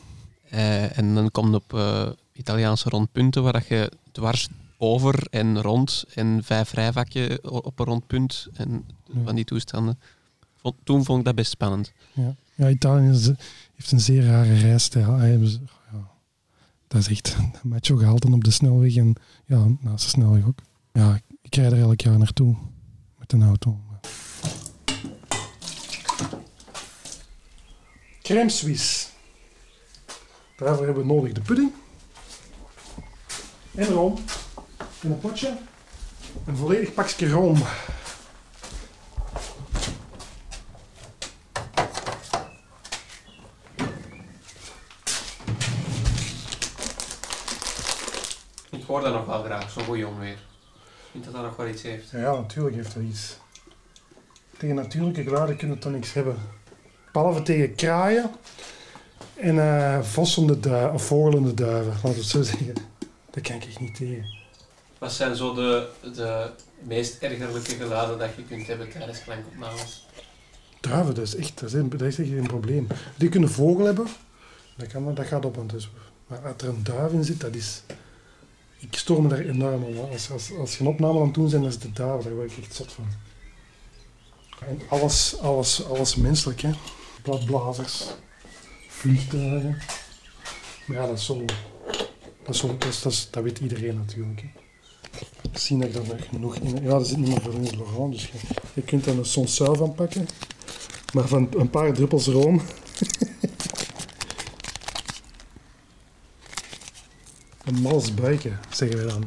Eh, en dan kom je op eh, Italiaanse rondpunten waar dat je dwars over en rond en vijf rijvakken o- op een rondpunt en Ja. van die toestanden. Vond- toen vond ik dat best spannend. ja. ja Italië is, heeft een zeer rare rijstijl. Ah, ja, dat is echt een macho gehalte op de snelweg en ja, naast de snelweg ook. Ja, ik rijd er elk jaar naartoe met een auto. Crème Suisse. Daarvoor hebben we nodig de pudding. En room. In een potje. Een volledig pakje room. Ik hoor dat nog wel graag, zo'n goeie onweer. Ik vind dat dat nog wel iets heeft. Ja, ja, natuurlijk heeft dat iets. Tegen natuurlijke geluiden kunnen we toch niks hebben. Behalve tegen kraaien en eh vossende duiven, of vogelende duiven, laten we het zo zeggen. Dat kan ik niet tegen. Wat zijn zo de, de meest ergerlijke geluiden dat je kunt hebben tijdens klankopnames? Duiven, dat is echt, dat is, dat echt een probleem. Die kunnen vogel hebben, dat, kan, dat gaat op. Want dus, maar als er een duif in zit, dat is... Ik stoor me daar enorm aan. Als, als, als je een opname aan het doen bent, dan is de duif, daar word ik echt zot van. En alles, alles, alles menselijk, hè. Bladblazers, vliegtuigen. Maar ja, dat is zo... Dat, is zo, dat, is, dat, is- dat weet iedereen natuurlijk. Hè. Ik zie dat ik er nog genoeg in... Ja, er zit niet meer veel in het Laurent, dus je, je kunt er een sonsuil van pakken. Maar van een paar druppels room... een malsbuikje, zeggen we dan.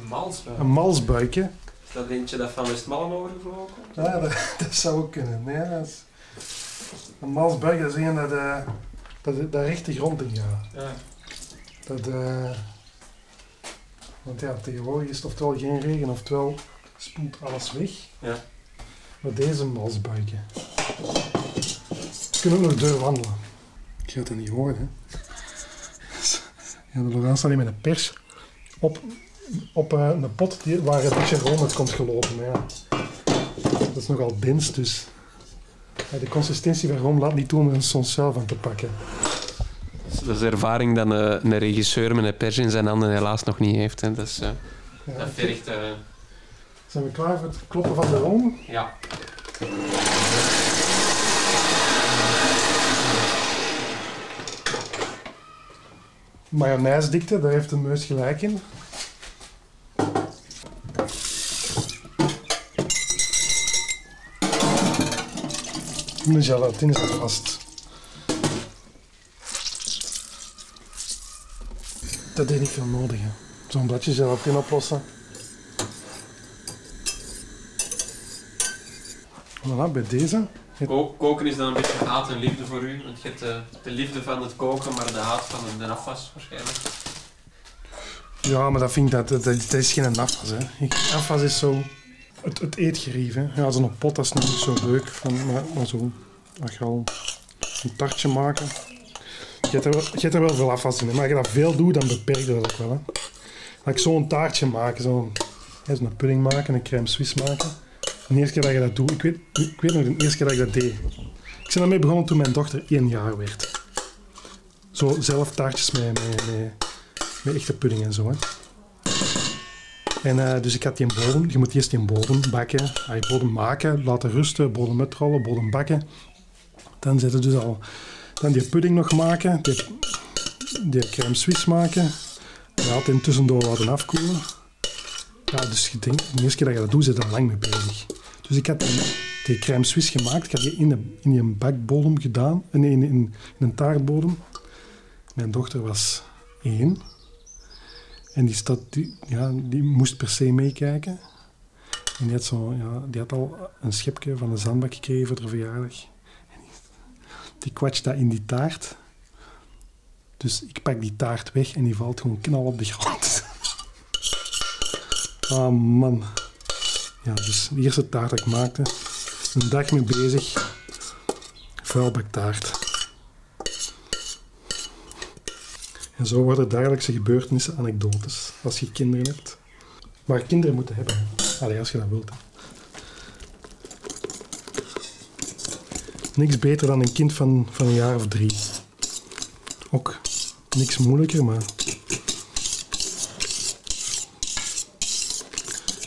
Een malsbuik. Een malsbuikje. Dat eentje dat van Westmallen overgevlogen? Ja, dat, dat zou ook kunnen. Nee, dat is... Een dat is een dat, eh, dat, dat recht de grond in gaat. Ja. Dat, eh, want ja, tegenwoordig is het oftewel geen regen, oftewel spoelt alles weg. Ja. Maar deze malsbuikje. Ze kunnen ook nog deur wandelen. Je gaat dat niet horen, hè. Ja, de Laurent staat hier met een pers op, op eh, een pot die, waar een beetje uit komt gelopen. Maar ja, dat is nogal dens, dus de consistentie van room laat niet toe om er een sonsuil van te pakken. Dat is de ervaring dat een, een regisseur met een pers in zijn handen helaas nog niet heeft. Hè. Dat, is, eh, Ja, dat vergt... eh, Zijn we klaar voor het kloppen van de room? ja. Mayonaisdikte, daar heeft de meus gelijk in. De gelatine zit vast. Dat deed niet veel nodig. hè. Zo'n bladje gelatine oplossen. Voilà, bij deze Ko- koken is dan een beetje haat en liefde voor u. Want je hebt de, de liefde van het koken, maar de haat van de, de afwas waarschijnlijk. Ja, maar dat vind ik dat, dat, dat is geen afwas. Hè. Afwas is zo het, het eetgerief. Hè. Ja, zo'n pot dat is niet zo leuk. Van, maar, zo, als je al een tartje maken. Je hebt, er wel, veel afwas in. Maar als je dat veel doet, dan beperkt dat ook wel. Hè. Als ik zo'n taartje maak, zo'n zo'n pudding maken, een crème suisse maken. De eerste keer dat je dat doet, ik weet, ik weet nog de eerste keer dat ik dat deed. Ik ben daarmee begonnen toen mijn dochter één jaar werd. Zo zelf taartjes mee, met echte pudding en zo. Hè. En, eh, dus ik had die bodem. Je moet eerst die bodem bakken. Ah, je bodem maken, laten rusten, bodem uitrollen, bodem bakken. Dan zit er dus al... Dan die pudding nog maken. Die, crème suisse maken. Ja, het in tussendoor laten afkoelen. Ja, dus je denkt, de eerste keer dat je dat doet, zit je er lang mee bezig. Dus ik had die, crème suisse gemaakt. Ik had die in, de, in bakbodem gedaan. Nee, in, in een taartbodem. Mijn dochter was één. En die, stad, ja, die moest per se meekijken. En die had, zo, ja, die had al een schepje van een zandbak gekregen voor verjaardag. En die, die dat in die taart. Dus ik pak die taart weg en die valt gewoon knal op de grond. Ah man. Ja, dus de eerste taart dat ik maakte. Een dag mee bezig. Vuilbaktaart. En zo worden dagelijkse gebeurtenissen anekdotes als je kinderen hebt. Maar kinderen moeten hebben. hè. Allee, als je dat wilt. Niks beter dan een kind van, van een jaar of drie. Ook niks moeilijker, maar...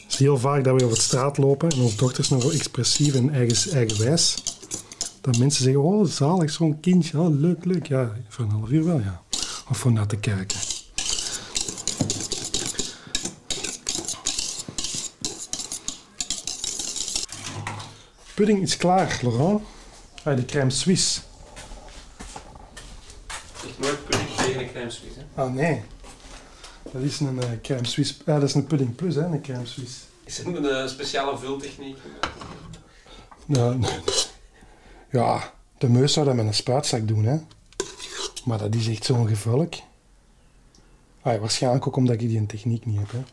Het is heel vaak dat we over de straat lopen en onze dochters nog wel expressief en eigen, eigenwijs. Dat mensen zeggen, oh zalig, zo'n kindje, oh, leuk, leuk. Ja, voor een half uur wel, ja. Of voor naar te kijken. Pudding is klaar, Laurent. Ah, de crème suisse. Ik nooit pudding tegen een crème suisse. hè. Ah, nee. Dat is een eh, crème suisse. Ja, dat is een pudding plus, hè, een crème suisse. Is het een speciale vultechniek? Ja, ja, de meus zou dat met een spuitzak doen, hè. Maar dat is echt zo'n gevolk. Ah, waarschijnlijk ook omdat ik die techniek niet heb, hè.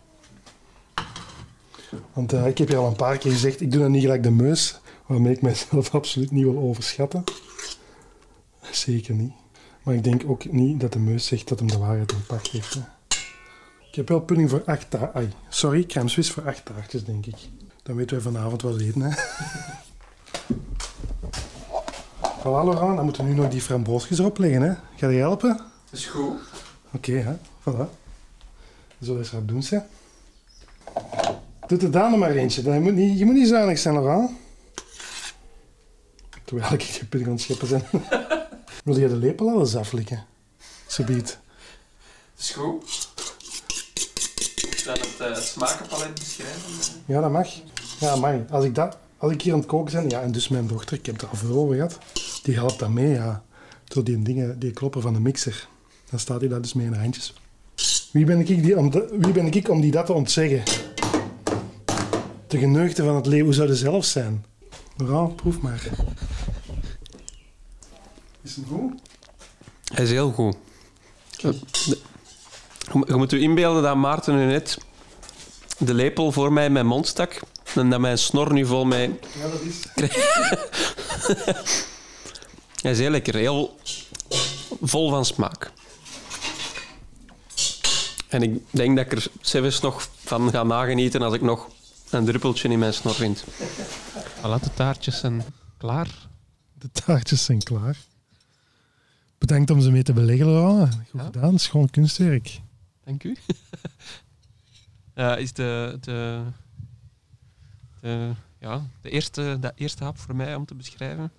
Want eh, ik heb je al een paar keer gezegd, ik doe dat niet gelijk de meus, waarmee ik mezelf absoluut niet wil overschatten. Zeker niet. Maar ik denk ook niet dat de meus zegt dat hem de waarheid in pacht heeft. Ik heb wel pudding voor acht taartjes. Sorry, crème suisse voor acht taartjes, denk ik. Dan weten we vanavond wat we eten, hè. Voilà, Laurent, dan moeten we nu nog die framboosjes erop leggen, hè. Ga je helpen? Is goed. Oké, hè. Voilà. Zo is dat doen, ze. Doe er dan nog maar eentje. Moet niet, je moet niet zuinig zijn, Laurent. Terwijl ik je pudding aan het scheppen ben. Wil je de lepel al eens aflikken? Subiet. Is goed. Dan het, het smakenpalet beschrijven. Ja, dat mag. Ja, mag. Als ik, dat, als ik hier aan het koken ben, ja, en dus mijn dochter, ik heb het er al veel over gehad, die helpt dan mee, ja. Door die dingen, die kloppen van de mixer. Dan staat hij daar dus mee in de handjes. Wie ben ik, die om, de- wie ben ik om die dat te ontzeggen? De geneugde van het leven, hoe zou de zelf zijn? Laurent, proef maar. Is het goed? Hij is heel goed. Je, je moet je inbeelden dat Maarten nu net de lepel voor mij in mijn mond stak en dat mijn snor nu vol met... Ja, dat is... Hij is heel lekker, heel vol van smaak. En ik denk dat ik er zelfs nog van ga nagenieten als ik nog een druppeltje in mijn snor vind. Voilà, de taartjes zijn klaar. De taartjes zijn klaar. Bedankt om ze mee te beleggen, Laurent. Goed Ja. gedaan, schoon kunstwerk. Dank u. Eh, is de, de, de, ja, de eerste, de eerste hap voor mij om te beschrijven.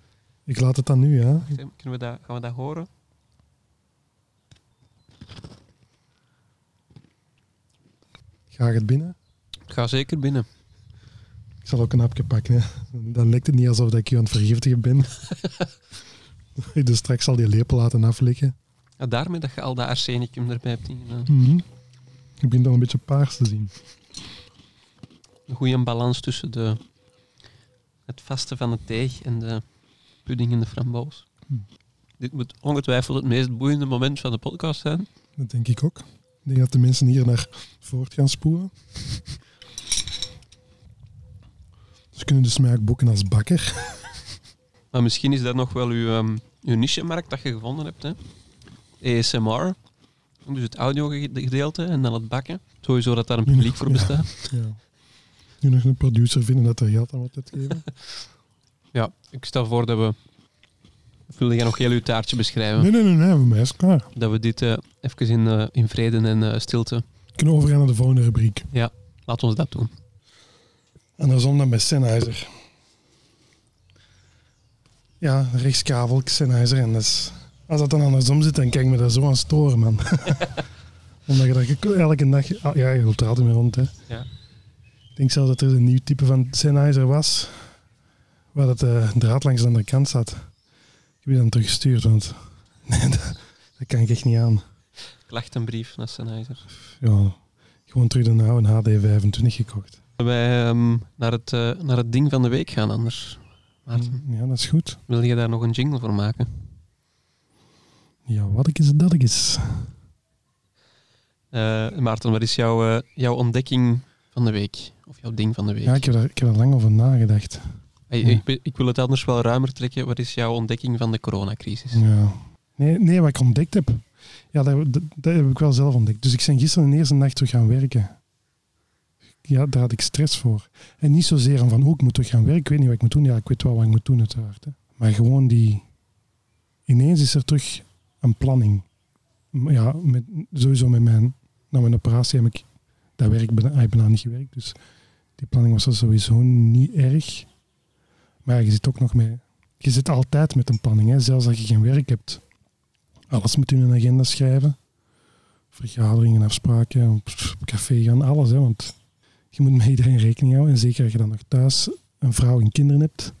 Ik laat het dan nu, ja. Kunnen we dat, gaan we dat horen? Ga het binnen? Ik ga zeker binnen. Ik zal ook een hapje pakken. Hè. Dan lijkt het niet alsof dat ik je aan het vergiftigen ben. ik dus straks al die lepel laten aflikken. Ja, daarmee dat je al dat arsenicum erbij hebt ingedaan. Mhm. Ik begin al een beetje paars te zien. Een goede balans tussen de, het vaste van de deeg en de pudding in de framboos. Hm. Dit moet ongetwijfeld het meest boeiende moment van de podcast zijn. Dat denk ik ook. Ik denk dat de mensen hier naar voort gaan spoelen. Ze kunnen de smaak boeken als bakker. Maar misschien is dat nog wel uw, ehm, uw niche-markt dat je gevonden hebt. Hè? ASMR, dus het audiogedeelte en dan het bakken. Sowieso dat daar een publiek voor Ja. bestaat. Ja. Nu nog een producer vinden dat er geld aan wordt uitgeven. Ja, ik stel voor dat we... Wilde jij nog heel uw taartje beschrijven? Nee, nee, nee, nee, voor mij is het klaar. Dat we dit eh, even in, eh, in vrede en eh, stilte... We kunnen overgaan naar de volgende rubriek. Laat ons dat doen. Andersom dan bij Sennheiser. Ja, rechtskavel, Sennheiser. En dat is, als dat dan andersom zit, dan kijk ik me daar zo aan storen, man. Omdat je daar elke dag... ah, Ja, je loopt er altijd mee rond, hè. Ja. Ik denk zelfs dat er een nieuw type van Sennheiser was, waar dat de draad langs de andere kant zat. Ik heb je dan teruggestuurd, want nee, dat, dat kan ik echt niet aan. Klachtenbrief naar Sennheiser. Ja, gewoon terug de oude HD25 gekocht. Wij ehm, naar, het, eh, naar het ding van de week gaan anders. Maarten, Ja, dat is goed. wil je daar nog een jingle voor maken? Ja, wat ik is het dat ik is. Eh, Maarten, wat is jouw, eh, jouw ontdekking van de week? Of jouw ding van de week? Ja, ik heb, daar, ik heb er lang over nagedacht. Hey, ik, ik wil het anders wel ruimer trekken. Wat is jouw ontdekking van de coronacrisis? Ja. Nee, nee, wat ik ontdekt heb, ja, dat, dat, dat heb ik wel zelf ontdekt. Dus ik ben gisteren de eerste nacht terug gaan werken. Ja, daar had ik stress voor. En niet zozeer van, oh, ik moet terug gaan werken, ik weet niet wat ik moet doen. Ja, ik weet wel wat ik moet doen uiteraard. Hè. Maar gewoon die... Ineens is er terug een planning. Ja, met, sowieso met mijn... Na mijn operatie heb ik dat werk bijna niet gewerkt. Dus die planning was er sowieso niet erg. Maar je zit ook nog met... Je zit altijd met een planning, hè? zelfs als je geen werk hebt. Alles moet in een agenda schrijven. Vergaderingen, afspraken, op café gaan, alles. Hè? Want je moet met iedereen rekening houden. En zeker als je dan nog thuis een vrouw en kinderen hebt,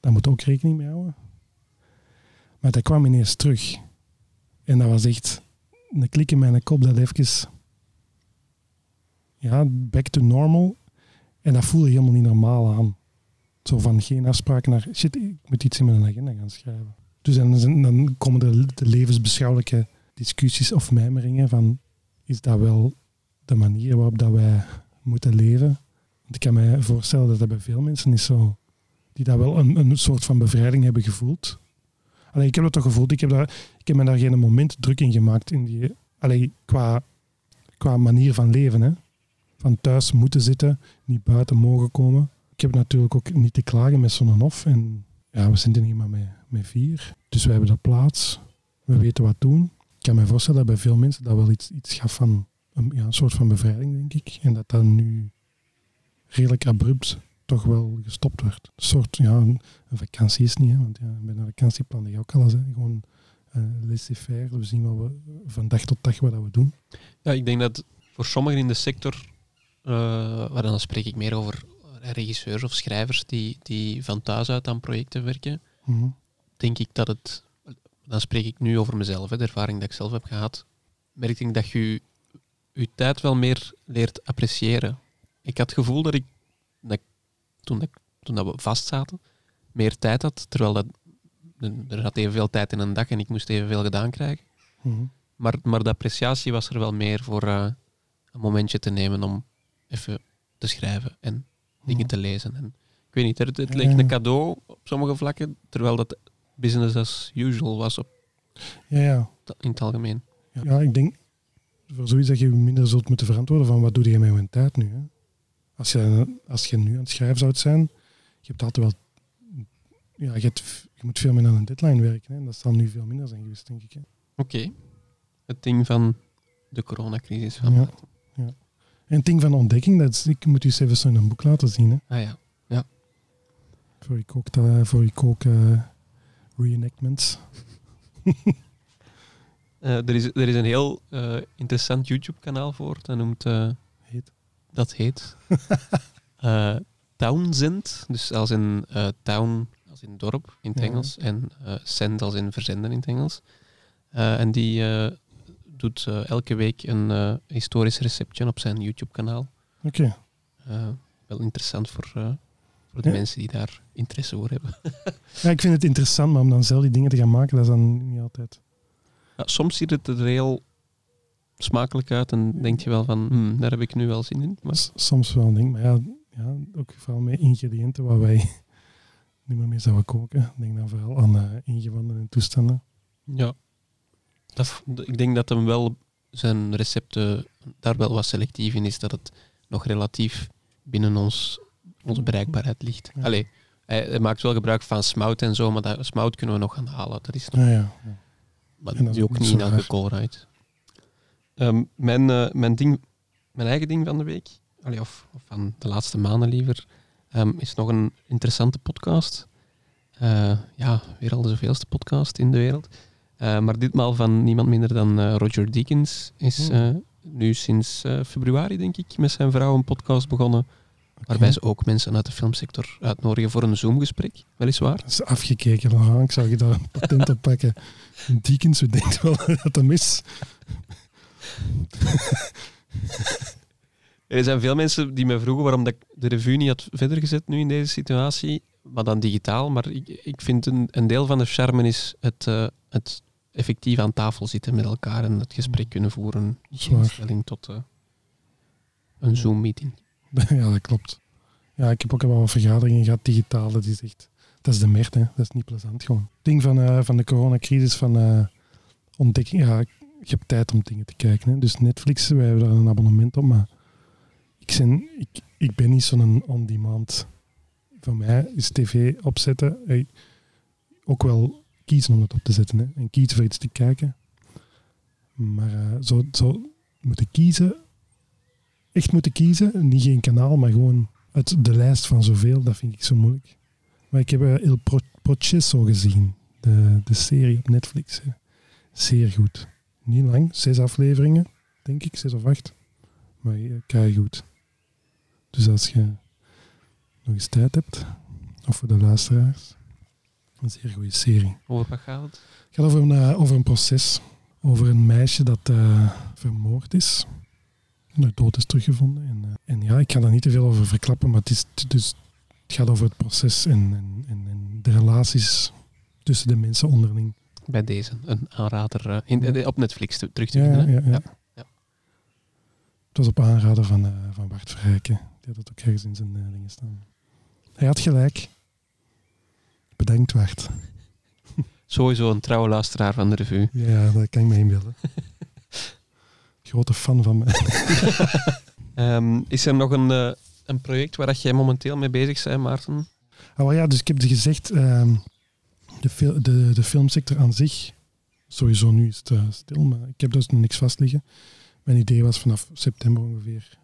daar moet ook rekening mee houden. Maar dat kwam ineens terug. En dat was echt een klik in mijn kop dat even... Ja, back to normal. En dat voelde helemaal niet normaal aan. Zo van geen afspraken naar shit, ik moet iets in mijn agenda gaan schrijven. Dus dan, dan komen de, de levensbeschouwelijke discussies of mijmeringen van is dat wel de manier waarop dat wij moeten leven? Want ik kan me voorstellen dat dat bij veel mensen is zo. Die dat wel een, een soort van bevrijding hebben gevoeld. Allee, ik heb dat toch gevoeld. Ik heb, daar, ik heb me daar geen moment druk in gemaakt. In die, allee, qua, qua manier van leven. Hè. Van thuis moeten zitten, niet buiten mogen komen. Ik heb natuurlijk ook niet te klagen met zo'n hof. En ja, we zitten hier maar met, met vier. Dus we hebben de plaats. We weten wat doen. Ik kan me voorstellen dat bij veel mensen dat wel iets, iets gaf van een, ja, een soort van bevrijding, denk ik. En dat dat nu redelijk abrupt toch wel gestopt werd. Een soort, ja, een, vakantie is niet, hè, want ja, bij een vakantie plan je ook alles. Hè. Gewoon uh, laissez-faire. We zien wat we van dag tot dag wat dat we doen. Ja, ik denk dat voor sommigen in de sector, uh, waar dan spreek ik meer over regisseurs of schrijvers die, die van thuis uit aan projecten werken, mm-hmm. denk ik dat het, dan spreek ik nu over mezelf, hè, de ervaring dat ik zelf heb gehad, merk ik dat je je tijd wel meer leert appreciëren. Ik had het gevoel dat ik, dat ik toen, dat, toen dat we vast zaten, meer tijd had, terwijl dat, er had evenveel tijd in een dag en ik moest evenveel gedaan krijgen. Mm-hmm. Maar, maar de appreciatie was er wel meer voor uh, een momentje te nemen om even te schrijven en dingen te lezen. En, ik weet niet, het, het leek een cadeau op sommige vlakken, terwijl dat business as usual was op, ja, ja. in het algemeen. Ja, ik denk voor zoiets dat je minder zult moeten verantwoorden van wat doe je met je tijd nu. Hè? Als, je, als je nu aan het schrijven zou zijn, je hebt altijd wel... Ja, je, hebt, je moet veel meer aan een deadline werken. Hè? Dat zal nu veel minder zijn geweest, denk ik. Oké. Okay. Het ding van de coronacrisis. Van ja, ja. En het ding van ontdekking, dat is, ik moet u even zo in een boek laten zien. Hè? Ah ja. ja. Voor je kook, uh, voor je kook uh, reenactments. Uh, er, is, er is een heel uh, interessant YouTube-kanaal voor. Dat noemt. Uh, heet. Dat heet. Townsend. Dus als in town, als in dorp in het Ja. Engels. En send als in verzenden in het Engels. en die doet elke week een historisch receptje op zijn YouTube-kanaal. Oké. Okay. wel interessant voor, Voor de Ja. mensen die daar interesse voor hebben. Ja, ik vind het interessant, maar om dan zelf die dingen te gaan maken, dat is dan niet altijd. Ja, soms ziet het er heel smakelijk uit en denk je wel van, hmm, daar heb ik nu wel zin in. Maar soms wel een ding, maar ja, ja, ook vooral met ingrediënten waar wij niet meer mee zouden koken. Ik denk dan vooral aan eh, ingewanden en toestanden. ja, dat, ik denk dat hem wel zijn recepten daar wel wat selectief in is, dat het nog relatief binnen ons, onze bereikbaarheid ligt. Ja. Allee, hij, hij maakt wel gebruik van smout en zo, maar dat smout kunnen we nog gaan halen. Dat is nog ja, ja. Maar dat is ook niet elke Colruyt. Ehm mijn, eh, mijn, ding, mijn eigen ding van de week, allee, of, of van de laatste maanden liever, ehm, is nog een interessante podcast. Eh, ja, weer al de zoveelste podcast in de wereld. Eh, maar ditmaal van niemand minder dan eh, Roger Deakins. Is Hmm. eh, nu sinds februari, denk ik, met zijn vrouw een podcast begonnen. Waarbij ze ook mensen uit de filmsector uitnodigen voor een Zoom-gesprek, weliswaar. Dat is afgekeken, Laurent. Ik zou je daar een patent op pakken. Deakins, u denkt wel dat dat is. Er zijn veel mensen die me vroegen waarom dat ik de revue niet had verder gezet nu in deze situatie, maar dan digitaal. Maar ik, ik vind een, een deel van de charme is het, het effectief aan tafel zitten met elkaar en het gesprek kunnen voeren in stelling tot eh, een Zoom-meeting. Ja, dat klopt. Ja, ik heb ook al wel wat vergaderingen gehad, digitaal. Dat is echt... Dat is de merd, hè. Dat is niet plezant, gewoon. Het ding van, eh, van de coronacrisis, van eh, ontdekking... Ja, je hebt tijd om dingen te kijken, hè. Dus Netflix, wij hebben daar een abonnement op, maar... Ik, zijn, ik, ik ben niet zo'n on-demand. Voor mij is tv opzetten... hey, ook wel kiezen om het op te zetten. En kiezen voor iets te kijken. Maar eh, zo, zo moeten kiezen echt moeten kiezen. Niet geen kanaal, maar gewoon uit de lijst van zoveel. Dat vind ik zo moeilijk. Maar ik heb eh, Il Pro- Processo gezien. De, de serie op Netflix. Zeer goed. Niet lang. Zes afleveringen, denk ik. Zes of acht. Maar uh, kei goed. Dus als je nog eens tijd hebt, of voor de luisteraars, een zeer goede serie. Over wat gaat het? Het gaat over een, eh, over een proces. Over een meisje dat eh, vermoord is. En dood is teruggevonden. En, eh, en ja, ik ga daar niet te veel over verklappen, maar het, is, dus, het gaat over het proces en, en, en, en de relaties tussen de mensen onderling. Bij deze, een aanrader in, op Netflix te- terug te Ja, vinden. ja, ja. Ja. Het was op aanraden van, van Bart Verrijken. Die had het ook ergens in zijn dingen staan. Hij had gelijk. Bedankt, Bart. Sowieso een trouwe luisteraar van de revue. Ja, dat kan ik me inbeelden. Grote fan van mij. Ehm, is er nog een, eh, een project waar dat jij momenteel mee bezig bent, Maarten? Wel ja, dus ik heb gezegd, ehm, de, fil- de, de filmsector aan zich, sowieso nu is het eh, stil, maar ik heb dus nog niks vast liggen. Mijn idee was vanaf september ongeveer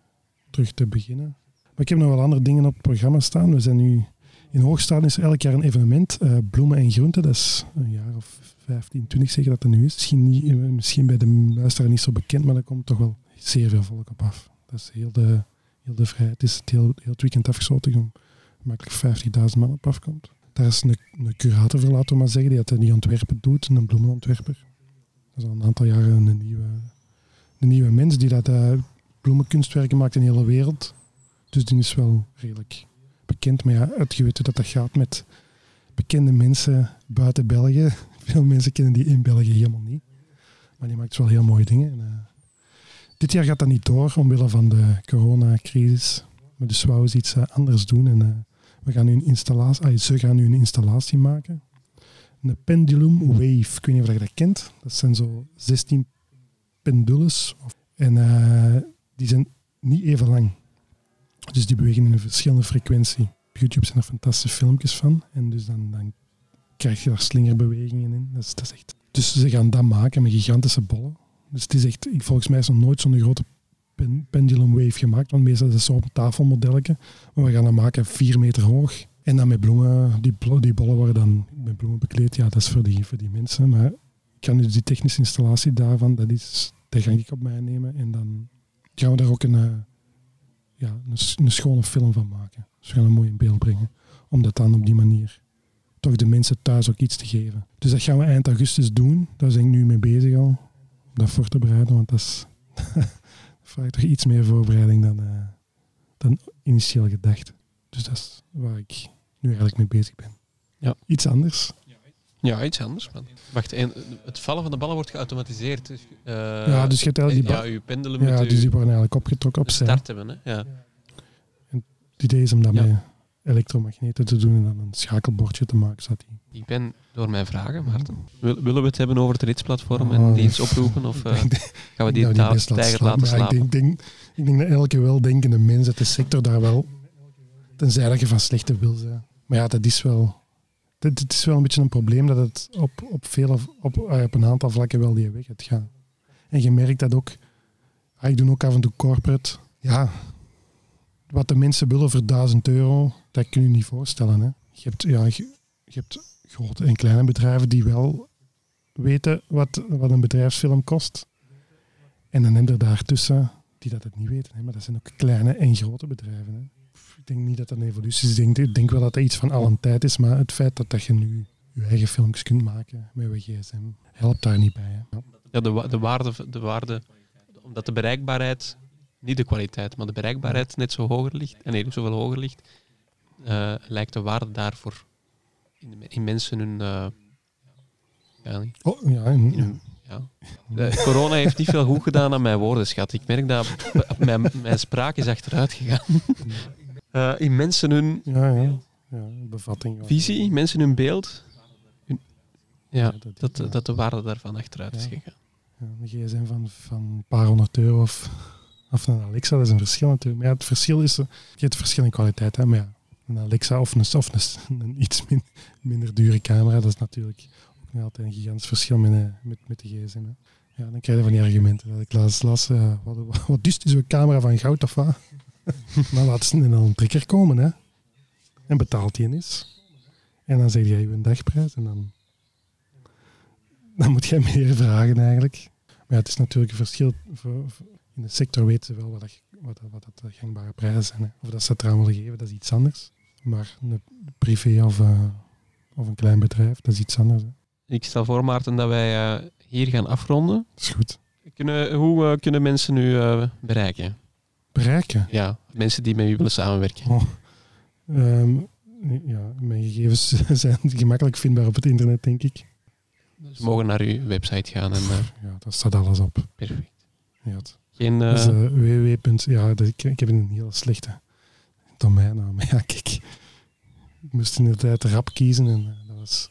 terug te beginnen. Maar ik heb nog wel andere dingen op het programma staan. We zijn nu in Hoogstaden is er elk jaar een evenement, eh, bloemen en groenten. Dat is een jaar of 15, 20 zeggen dat dat nu is. Misschien, niet, eh, misschien bij de luisteraar niet zo bekend, maar daar komt toch wel zeer veel volk op af. Dat is heel de, heel de vrijheid. Het is het heel, heel het weekend afgesloten om makkelijk 50.000 man op afkomt. Daar is een, een curator voor, laten we maar zeggen, die dat die ontwerpen doet, een bloemenontwerper. Dat is al een aantal jaren een nieuwe, een nieuwe mens die dat eh, bloemenkunstwerken maakt in de hele wereld. Dus die is wel redelijk bekend. Maar ja, het geweten dat dat gaat met bekende mensen buiten België. Veel mensen kennen die in België helemaal niet. Maar die maakt wel heel mooie dingen. En, eh, dit jaar gaat dat niet door, omwille van de coronacrisis. Maar dus wou ze iets eh, anders doen. En eh, we gaan nu een installatie, ze gaan nu een installatie maken. Een pendulum wave. Ik weet niet of je dat kent. Dat zijn zo 16 pendules. En die zijn niet even lang. Dus die bewegen in een verschillende frequentie. Op YouTube zijn er fantastische filmpjes van. En dus dan, dan krijg je daar slingerbewegingen in. Dat is, dat is echt... Dus ze gaan dat maken met gigantische bollen. Dus het is echt... Volgens mij is nog nooit zo'n grote pen- pendulum wave gemaakt. Want meestal is het zo op een tafelmodelletje. Maar we gaan dat maken vier meter hoog. En dan met bloemen. Die, die bollen worden dan met bloemen bekleed. Ja, dat is voor die, voor die mensen. Maar ik kan dus die technische installatie daarvan, dat, is, dat ga ik op mij nemen. En dan gaan we daar ook een, eh, ja, een, schone film van maken. We gaan een mooi in beeld brengen. Om dat dan op die manier toch de mensen thuis ook iets te geven. Dus dat gaan we eind augustus doen. Daar ben ik nu mee bezig al. Om dat voor te bereiden, want dat is... vraagt toch iets meer voorbereiding dan, eh, dan initieel gedacht. Dus dat is waar ik nu eigenlijk mee bezig ben. Ja. Iets anders. Ja, iets anders. Man. Wacht, en het vallen van de ballen wordt geautomatiseerd. Dus, eh, ja, dus je hebt eigenlijk die, ja, ba- uw pendelen ja, dus u die worden eigenlijk opgetrokken opzij. start hebben. Hè? Ja. Het idee is om dat Ja. met elektromagneten te doen en dan een schakelbordje te maken. Zodat die... Ik ben door mijn vragen, Maarten. Wil- willen we het hebben over het ritsplatform en Oh, die eens oproepen? Of eh, Ik denk- gaan we die Nou, laten tijger slapen. laten Ja, slapen? Ik denk, denk, ik denk dat elke weldenkende mens uit de sector daar wel, tenzij dat je van slechte wil zijn. Maar ja, dat is wel, dit, is wel een beetje een probleem dat het op, op, vele, op, eh, op een aantal vlakken wel die weg gaat gaan. En je merkt dat ook, ah, ik doe ook af en toe corporate. Ja, wat de mensen willen voor 1000 euro, dat kun je niet voorstellen. Hè. Je, hebt, ja, je, hebt grote en kleine bedrijven die wel weten wat, wat een bedrijfsfilm kost. En dan heb je er daartussen die dat het niet weten. Hè. Maar dat zijn ook kleine en grote bedrijven. Hè. Ik denk niet dat dat een evolutie is. Ik denk, ik denk wel dat dat iets van allen tijd is. Maar het feit dat, dat je nu je eigen filmpjes kunt maken met je gsm, helpt daar niet bij. Hè. Ja. Ja, de, wa- de, waarde, de waarde, omdat de bereikbaarheid, niet de kwaliteit, maar de bereikbaarheid net zo hoger ligt, en nee, zoveel hoger ligt, eh, lijkt de waarde daarvoor in, de- in mensen hun... eh, ja, Oh, ja, in ja. De corona heeft niet veel goed gedaan aan mijn woordenschat. Ik merk dat mijn, mijn spraak is achteruit gegaan. Eh, in mensen hun ja, ja. ja bevatting. ja. visie, mensen hun beeld, hun- ja, dat, dat, dat de waarde daarvan achteruit is gegaan. Ja, een gsm van, van een paar honderd euro of, of een Alexa, dat is een verschil natuurlijk. Maar het verschil is, eh, je hebt verschil in kwaliteit. Hè, maar ja, een Alexa of een, of een, een iets min- minder dure camera, dat is natuurlijk ook nog altijd een gigantisch verschil met, eh, met, met de gsm. Hè. Ja, dan krijg je van die argumenten. Dat ik laatst las, wat, wat, wat is zo'n camera van goud of wat? maar laat ze in een trekker komen, hè. En betaalt die eens. En dan zeg jij je een dagprijs en dan dan moet jij meer vragen eigenlijk. Maar ja, het is natuurlijk een verschil. Voor, voor- in de sector weten ze wel wat, dat, wat, wat dat de gangbare prijzen zijn. Hè. Of dat ze het eraan willen geven, dat is iets anders. Maar een privé of, eh, of een klein bedrijf, dat is iets anders. Hè. Ik stel voor, Maarten, dat wij eh, hier gaan afronden. Dat is goed. Kunnen, hoe eh, kunnen mensen nu bereiken? Bereiken. Ja, mensen die met u willen samenwerken. Oh. Ehm, ja, mijn gegevens zijn gemakkelijk vindbaar op het internet, denk ik. Ze mogen naar uw website gaan en eh, Ja, daar staat alles op. perfect. Ja, het- Geen, eh, is eh, www. Ja, dat, ik, ik heb een hele slechte domeinnaam. Ja, kijk. Ik moest inderdaad rap kiezen en eh, dat was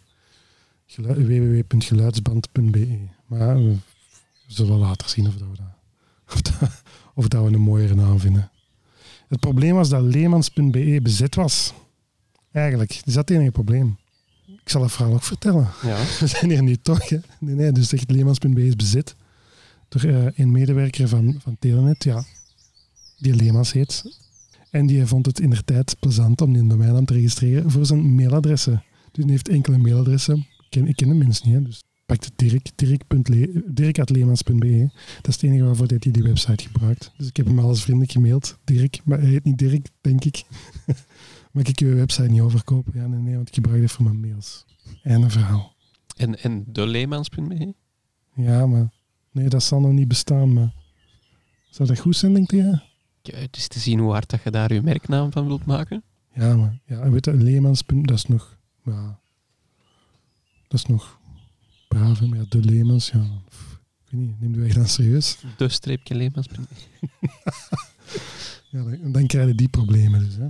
gelu- www.geluidsband.be. Maar eh, we zullen later zien of, dat we, dat, of, dat, of dat we een mooiere naam vinden. Het probleem was dat leemans.be bezet was. Eigenlijk. Dat is dat het enige probleem. Ik zal het verhaal ook vertellen. ja. We zijn hier niet toch? Hè? Nee, nee, dus echt Leemans.be is bezit door eh, een medewerker van, van Telenet, ja, die Leemans heet. En die vond het in de tijd plezant om die domeinnaam te registreren voor zijn mailadressen. Dus die heeft enkele mailadressen. Ik ken, ik ken de mensen niet, hè, dus pakte Dirk, dirk.le- dirk.leemans.be. Dat is het enige waarvoor hij die website gebruikt. Dus ik heb hem alles vriendelijk gemaild. Dirk, maar hij heet niet Dirk, denk ik. Mag ik je website niet overkopen? Ja, nee, nee, want ik gebruik dit voor mijn mails. En een verhaal. En, en de leemans.be? Ja, maar nee, dat zal nog niet bestaan. Maar zou dat goed zijn, denk je? Ja, Het is te zien hoe hard dat je daar je merknaam van wilt maken. Ja, maar ja, en weet je, Leemans, dat is nog, ja, dat is nog hè, Maar ja, de Leemans, ja, pff, ik weet niet, neem je echt dan serieus? De streepje leemans.be. Ja, dan, dan krijg je die problemen dus. Hè.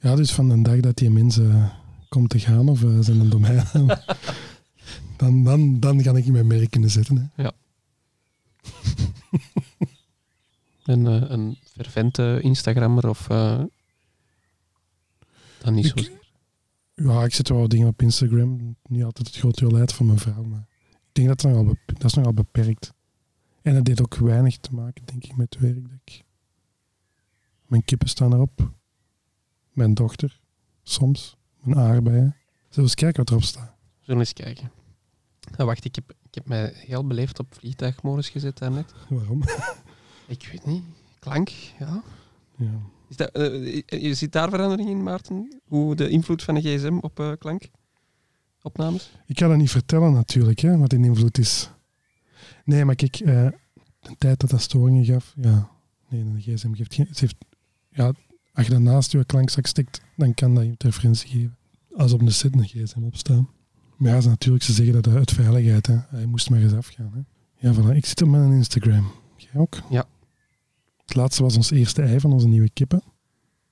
Ja, dus van de dag dat die mensen eh, komt te gaan of uh, zijn een domein, dan, dan, dan ga ik in mijn merk kunnen zetten. Hè. Een, eh, een fervente Instagrammer of... eh dan niet zo... Ik- Ja, ik zet wel dingen op Instagram. Niet altijd het grote beleid van mijn vrouw, maar denk dat dat nogal, dat is nogal beperkt. En het deed ook weinig te maken, denk ik, met werk. Mijn kippen staan erop. Mijn dochter, soms. Mijn aardbeien. Zullen we eens kijken wat erop staat? We zullen eens kijken. Nou, wacht, ik heb, ik heb mij heel beleefd op vliegtuigmodus gezet daarnet. Waarom? Ik weet niet. Klank, ja. Ja. Is dat, eh, je ziet daar verandering in, Maarten? Hoe de invloed van een gsm op eh, klank? Opnames? Ik ga dat niet vertellen natuurlijk, hè, wat in invloed is. Nee, maar kijk, eh, de tijd dat dat storingen gaf, ja, nee, de gsm geeft geen... Het heeft, ja, Als je dat naast je klankzak stikt, dan kan dat je interferentie geven. Als op een set een gsm opstaan. Maar ja, ze natuurlijk, ze zeggen dat uit veiligheid. Hè. Hij moest maar eens afgaan. Hè. Ja, voilà. Ik zit op mijn Instagram. Jij ook? Ja. Het laatste was ons eerste ei van onze nieuwe kippen.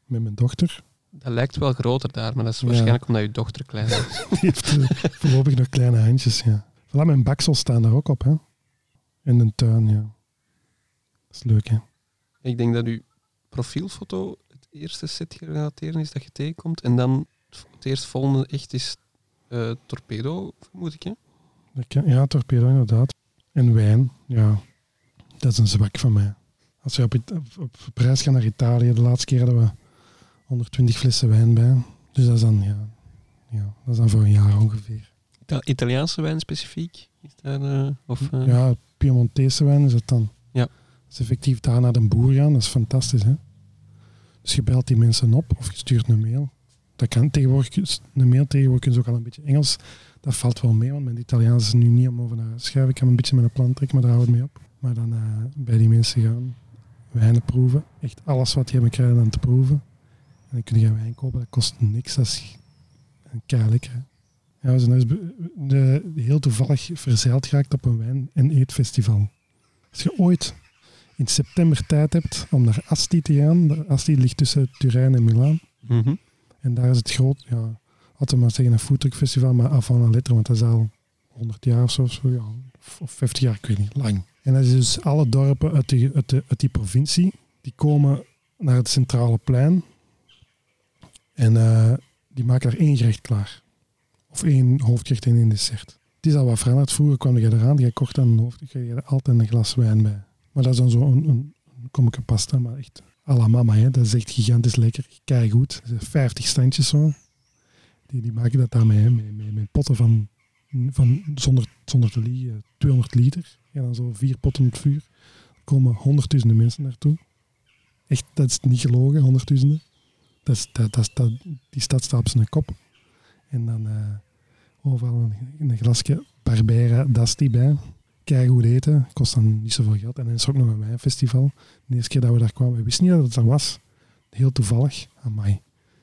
Met mijn dochter. Dat lijkt wel groter daar, maar dat is Ja. waarschijnlijk omdat je dochter klein is. Die heeft eh, voorlopig nog kleine handjes, ja. Voilà, mijn baksels staan daar ook op, hè. In de tuin, ja. Dat is leuk, hè. Ik denk dat uw profielfoto het eerste set gerelateerd is dat je tegenkomt. En dan het eerst volgende echt is eh, torpedo, vermoed ik. Hè? Dat ja, torpedo inderdaad. En wijn, ja. Dat is een zwak van mij. Als we op, op, op reis gaan naar Italië, de laatste keer hadden we 120 flessen wijn bij. Dus dat is dan, ja, ja dat is dan voor een jaar ongeveer. Ita- Italiaanse wijn specifiek? Is daar, eh, of, eh, Ja, Piemontese wijn is het dan. Ja. Dat is effectief daar naar de boer gaan, dat is fantastisch, hè. Dus je belt die mensen op of je stuurt een mail. Dat kan tegenwoordig, een mail tegenwoordig ze ook al een beetje Engels. Dat valt wel mee, want mijn Italiaans is nu niet om over naar huis schrijven. Ik kan een beetje met een plan trekken, maar daar houdt het mee op. Maar dan eh, bij die mensen gaan, wijnen proeven. Echt alles wat die hebben krijgen dan te proeven. En dan kun je wijn kopen, dat kost niks. Dat is kei lekker. hè. Ja, we zijn dus de, heel toevallig verzeild geraakt op een wijn- en eetfestival. Als je ooit in september tijd hebt om naar Asti te gaan, Asti ligt tussen Turijn en Milaan. mhm. En daar is het groot, ja, laten we maar zeggen een foodtruckfestival, maar avant la lettre, want dat is al 100 jaar of zo, of zo, ja, of of 50 jaar, ik weet niet, lang. En dat is dus alle dorpen uit die, uit, de, uit die provincie, die komen naar het centrale plein en eh, die maken daar één gerecht klaar. Of één hoofdgerecht en één dessert. Het is al wat veranderd. Vroeger kwam je eraan, je kocht dan een hoofdgerecht, je had altijd een glas wijn bij. Maar dat is dan zo een, een, een pasta, maar echt à mama. Hè. Dat is echt gigantisch lekker. Kijk goed. 50 standjes zo. Die, die maken dat daarmee, hè, met, met, met potten van, van zonder, zonder te liegen, 200 liter. Ja, dan zo vier potten op het vuur. Er komen honderdduizenden mensen naartoe. Echt, dat is niet gelogen, honderdduizenden. Dat is, dat, dat, die stad staat op zijn kop. En dan eh, overal een, een glasje Barbera Dasti bij. Kijk goed eten, kost dan niet zoveel geld. En dan is er ook nog een wijnfestival. De eerste keer dat we daar kwamen, we wisten niet dat het er was. Heel toevallig. Amai.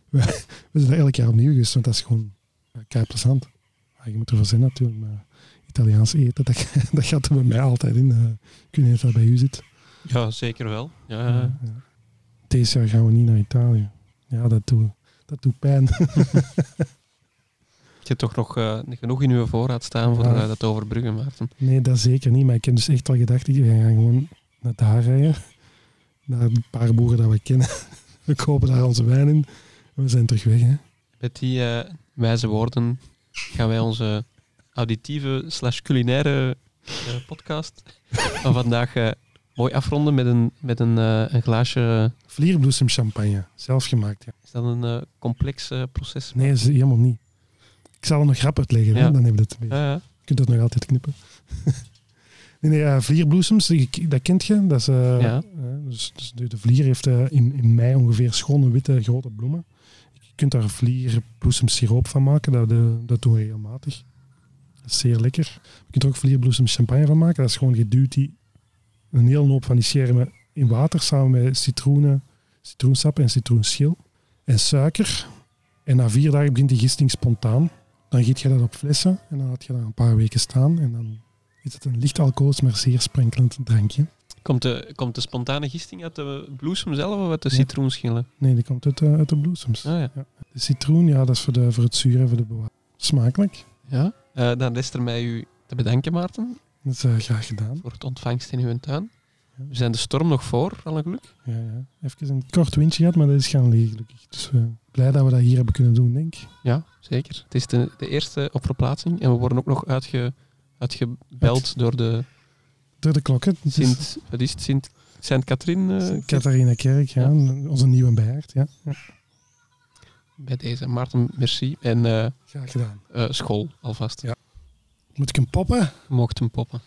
We, we zijn er elk jaar opnieuw geweest, want dat is gewoon ja, kei plezant. Maar je moet ervoor zijn natuurlijk, maar Italiaans eten, dat, dat gaat er bij mij altijd in. Uh, ik weet niet of dat bij u zit. Ja, zeker wel. Ja, Ja, ja. Deze jaar gaan we niet naar Italië. Ja, dat doet, dat doet pijn. Je hebt toch nog eh, genoeg in uw voorraad staan voor eh, dat overbruggen, Maarten. Nee, dat zeker niet. Maar ik heb dus echt al gedacht, ik ga gewoon naar daar rijden. Naar een paar boeren dat we kennen. We kopen daar onze wijn in. En we zijn terug weg. Hè. Met die eh, wijze woorden gaan wij onze auditieve slash culinaire podcast van vandaag mooi afronden met een, met een, eh, een glaasje. Vlierbloesem champagne. Zelf gemaakt, ja. Is dat een eh, complex eh, proces? Nee, is helemaal niet. Ik zal er nog grap uitleggen, Ja. dan hebben we het een beetje. Je kunt dat nog altijd knippen. nee, nee, vlierbloesems, dat kent je. Dat is, eh, Ja. eh, dus, dus de, de vlier heeft eh, in, in mei ongeveer schone witte grote bloemen. Je kunt daar vlierbloesemsiroop van maken, dat, eh, dat doen we regelmatig. Dat is zeer lekker. Je kunt er ook vlierbloesem champagne van maken. Dat is gewoon geduwd die, een hele hoop van die schermen in water samen met citroenen, citroensap en citroenschil en suiker. En na vier dagen begint die gisting spontaan. Dan giet je dat op flessen en dan laat je dat een paar weken staan. En dan is het een licht alcoholisch, maar zeer sprenkelend drankje. Komt, de, komt de spontane gisting uit de bloesem zelf of uit de Ja. citroenschillen? Nee, die komt uit, de- uit de bloesems. Ah, ja. De citroen, ja, dat is voor, de, voor het zuur en voor de bewaring. Smakelijk. ja. Eh, dan rest er mij u te bedanken, Maarten, Dat is graag gedaan. voor het ontvangst in uw tuin. Ja. We zijn de storm nog voor, alle geluk. Ja, ja. Even een kort windje gehad, maar dat is gaan liggen gelukkig. Dus blij dat we dat hier hebben kunnen doen, denk ik. Ja, zeker. Het is de, de eerste op verplaatsing en we worden ook nog uitge, uitgebeld door de Door de klokken. Het is Sint, wat is het, Sint, Sint-Katrien eh, Catharina Kerk, ja. Onze nieuwe bijaard, ja. ja. bij deze. Maarten, merci. En eh, Graag gedaan. eh, school alvast. Ja. Moet ik hem poppen? Mocht hem poppen.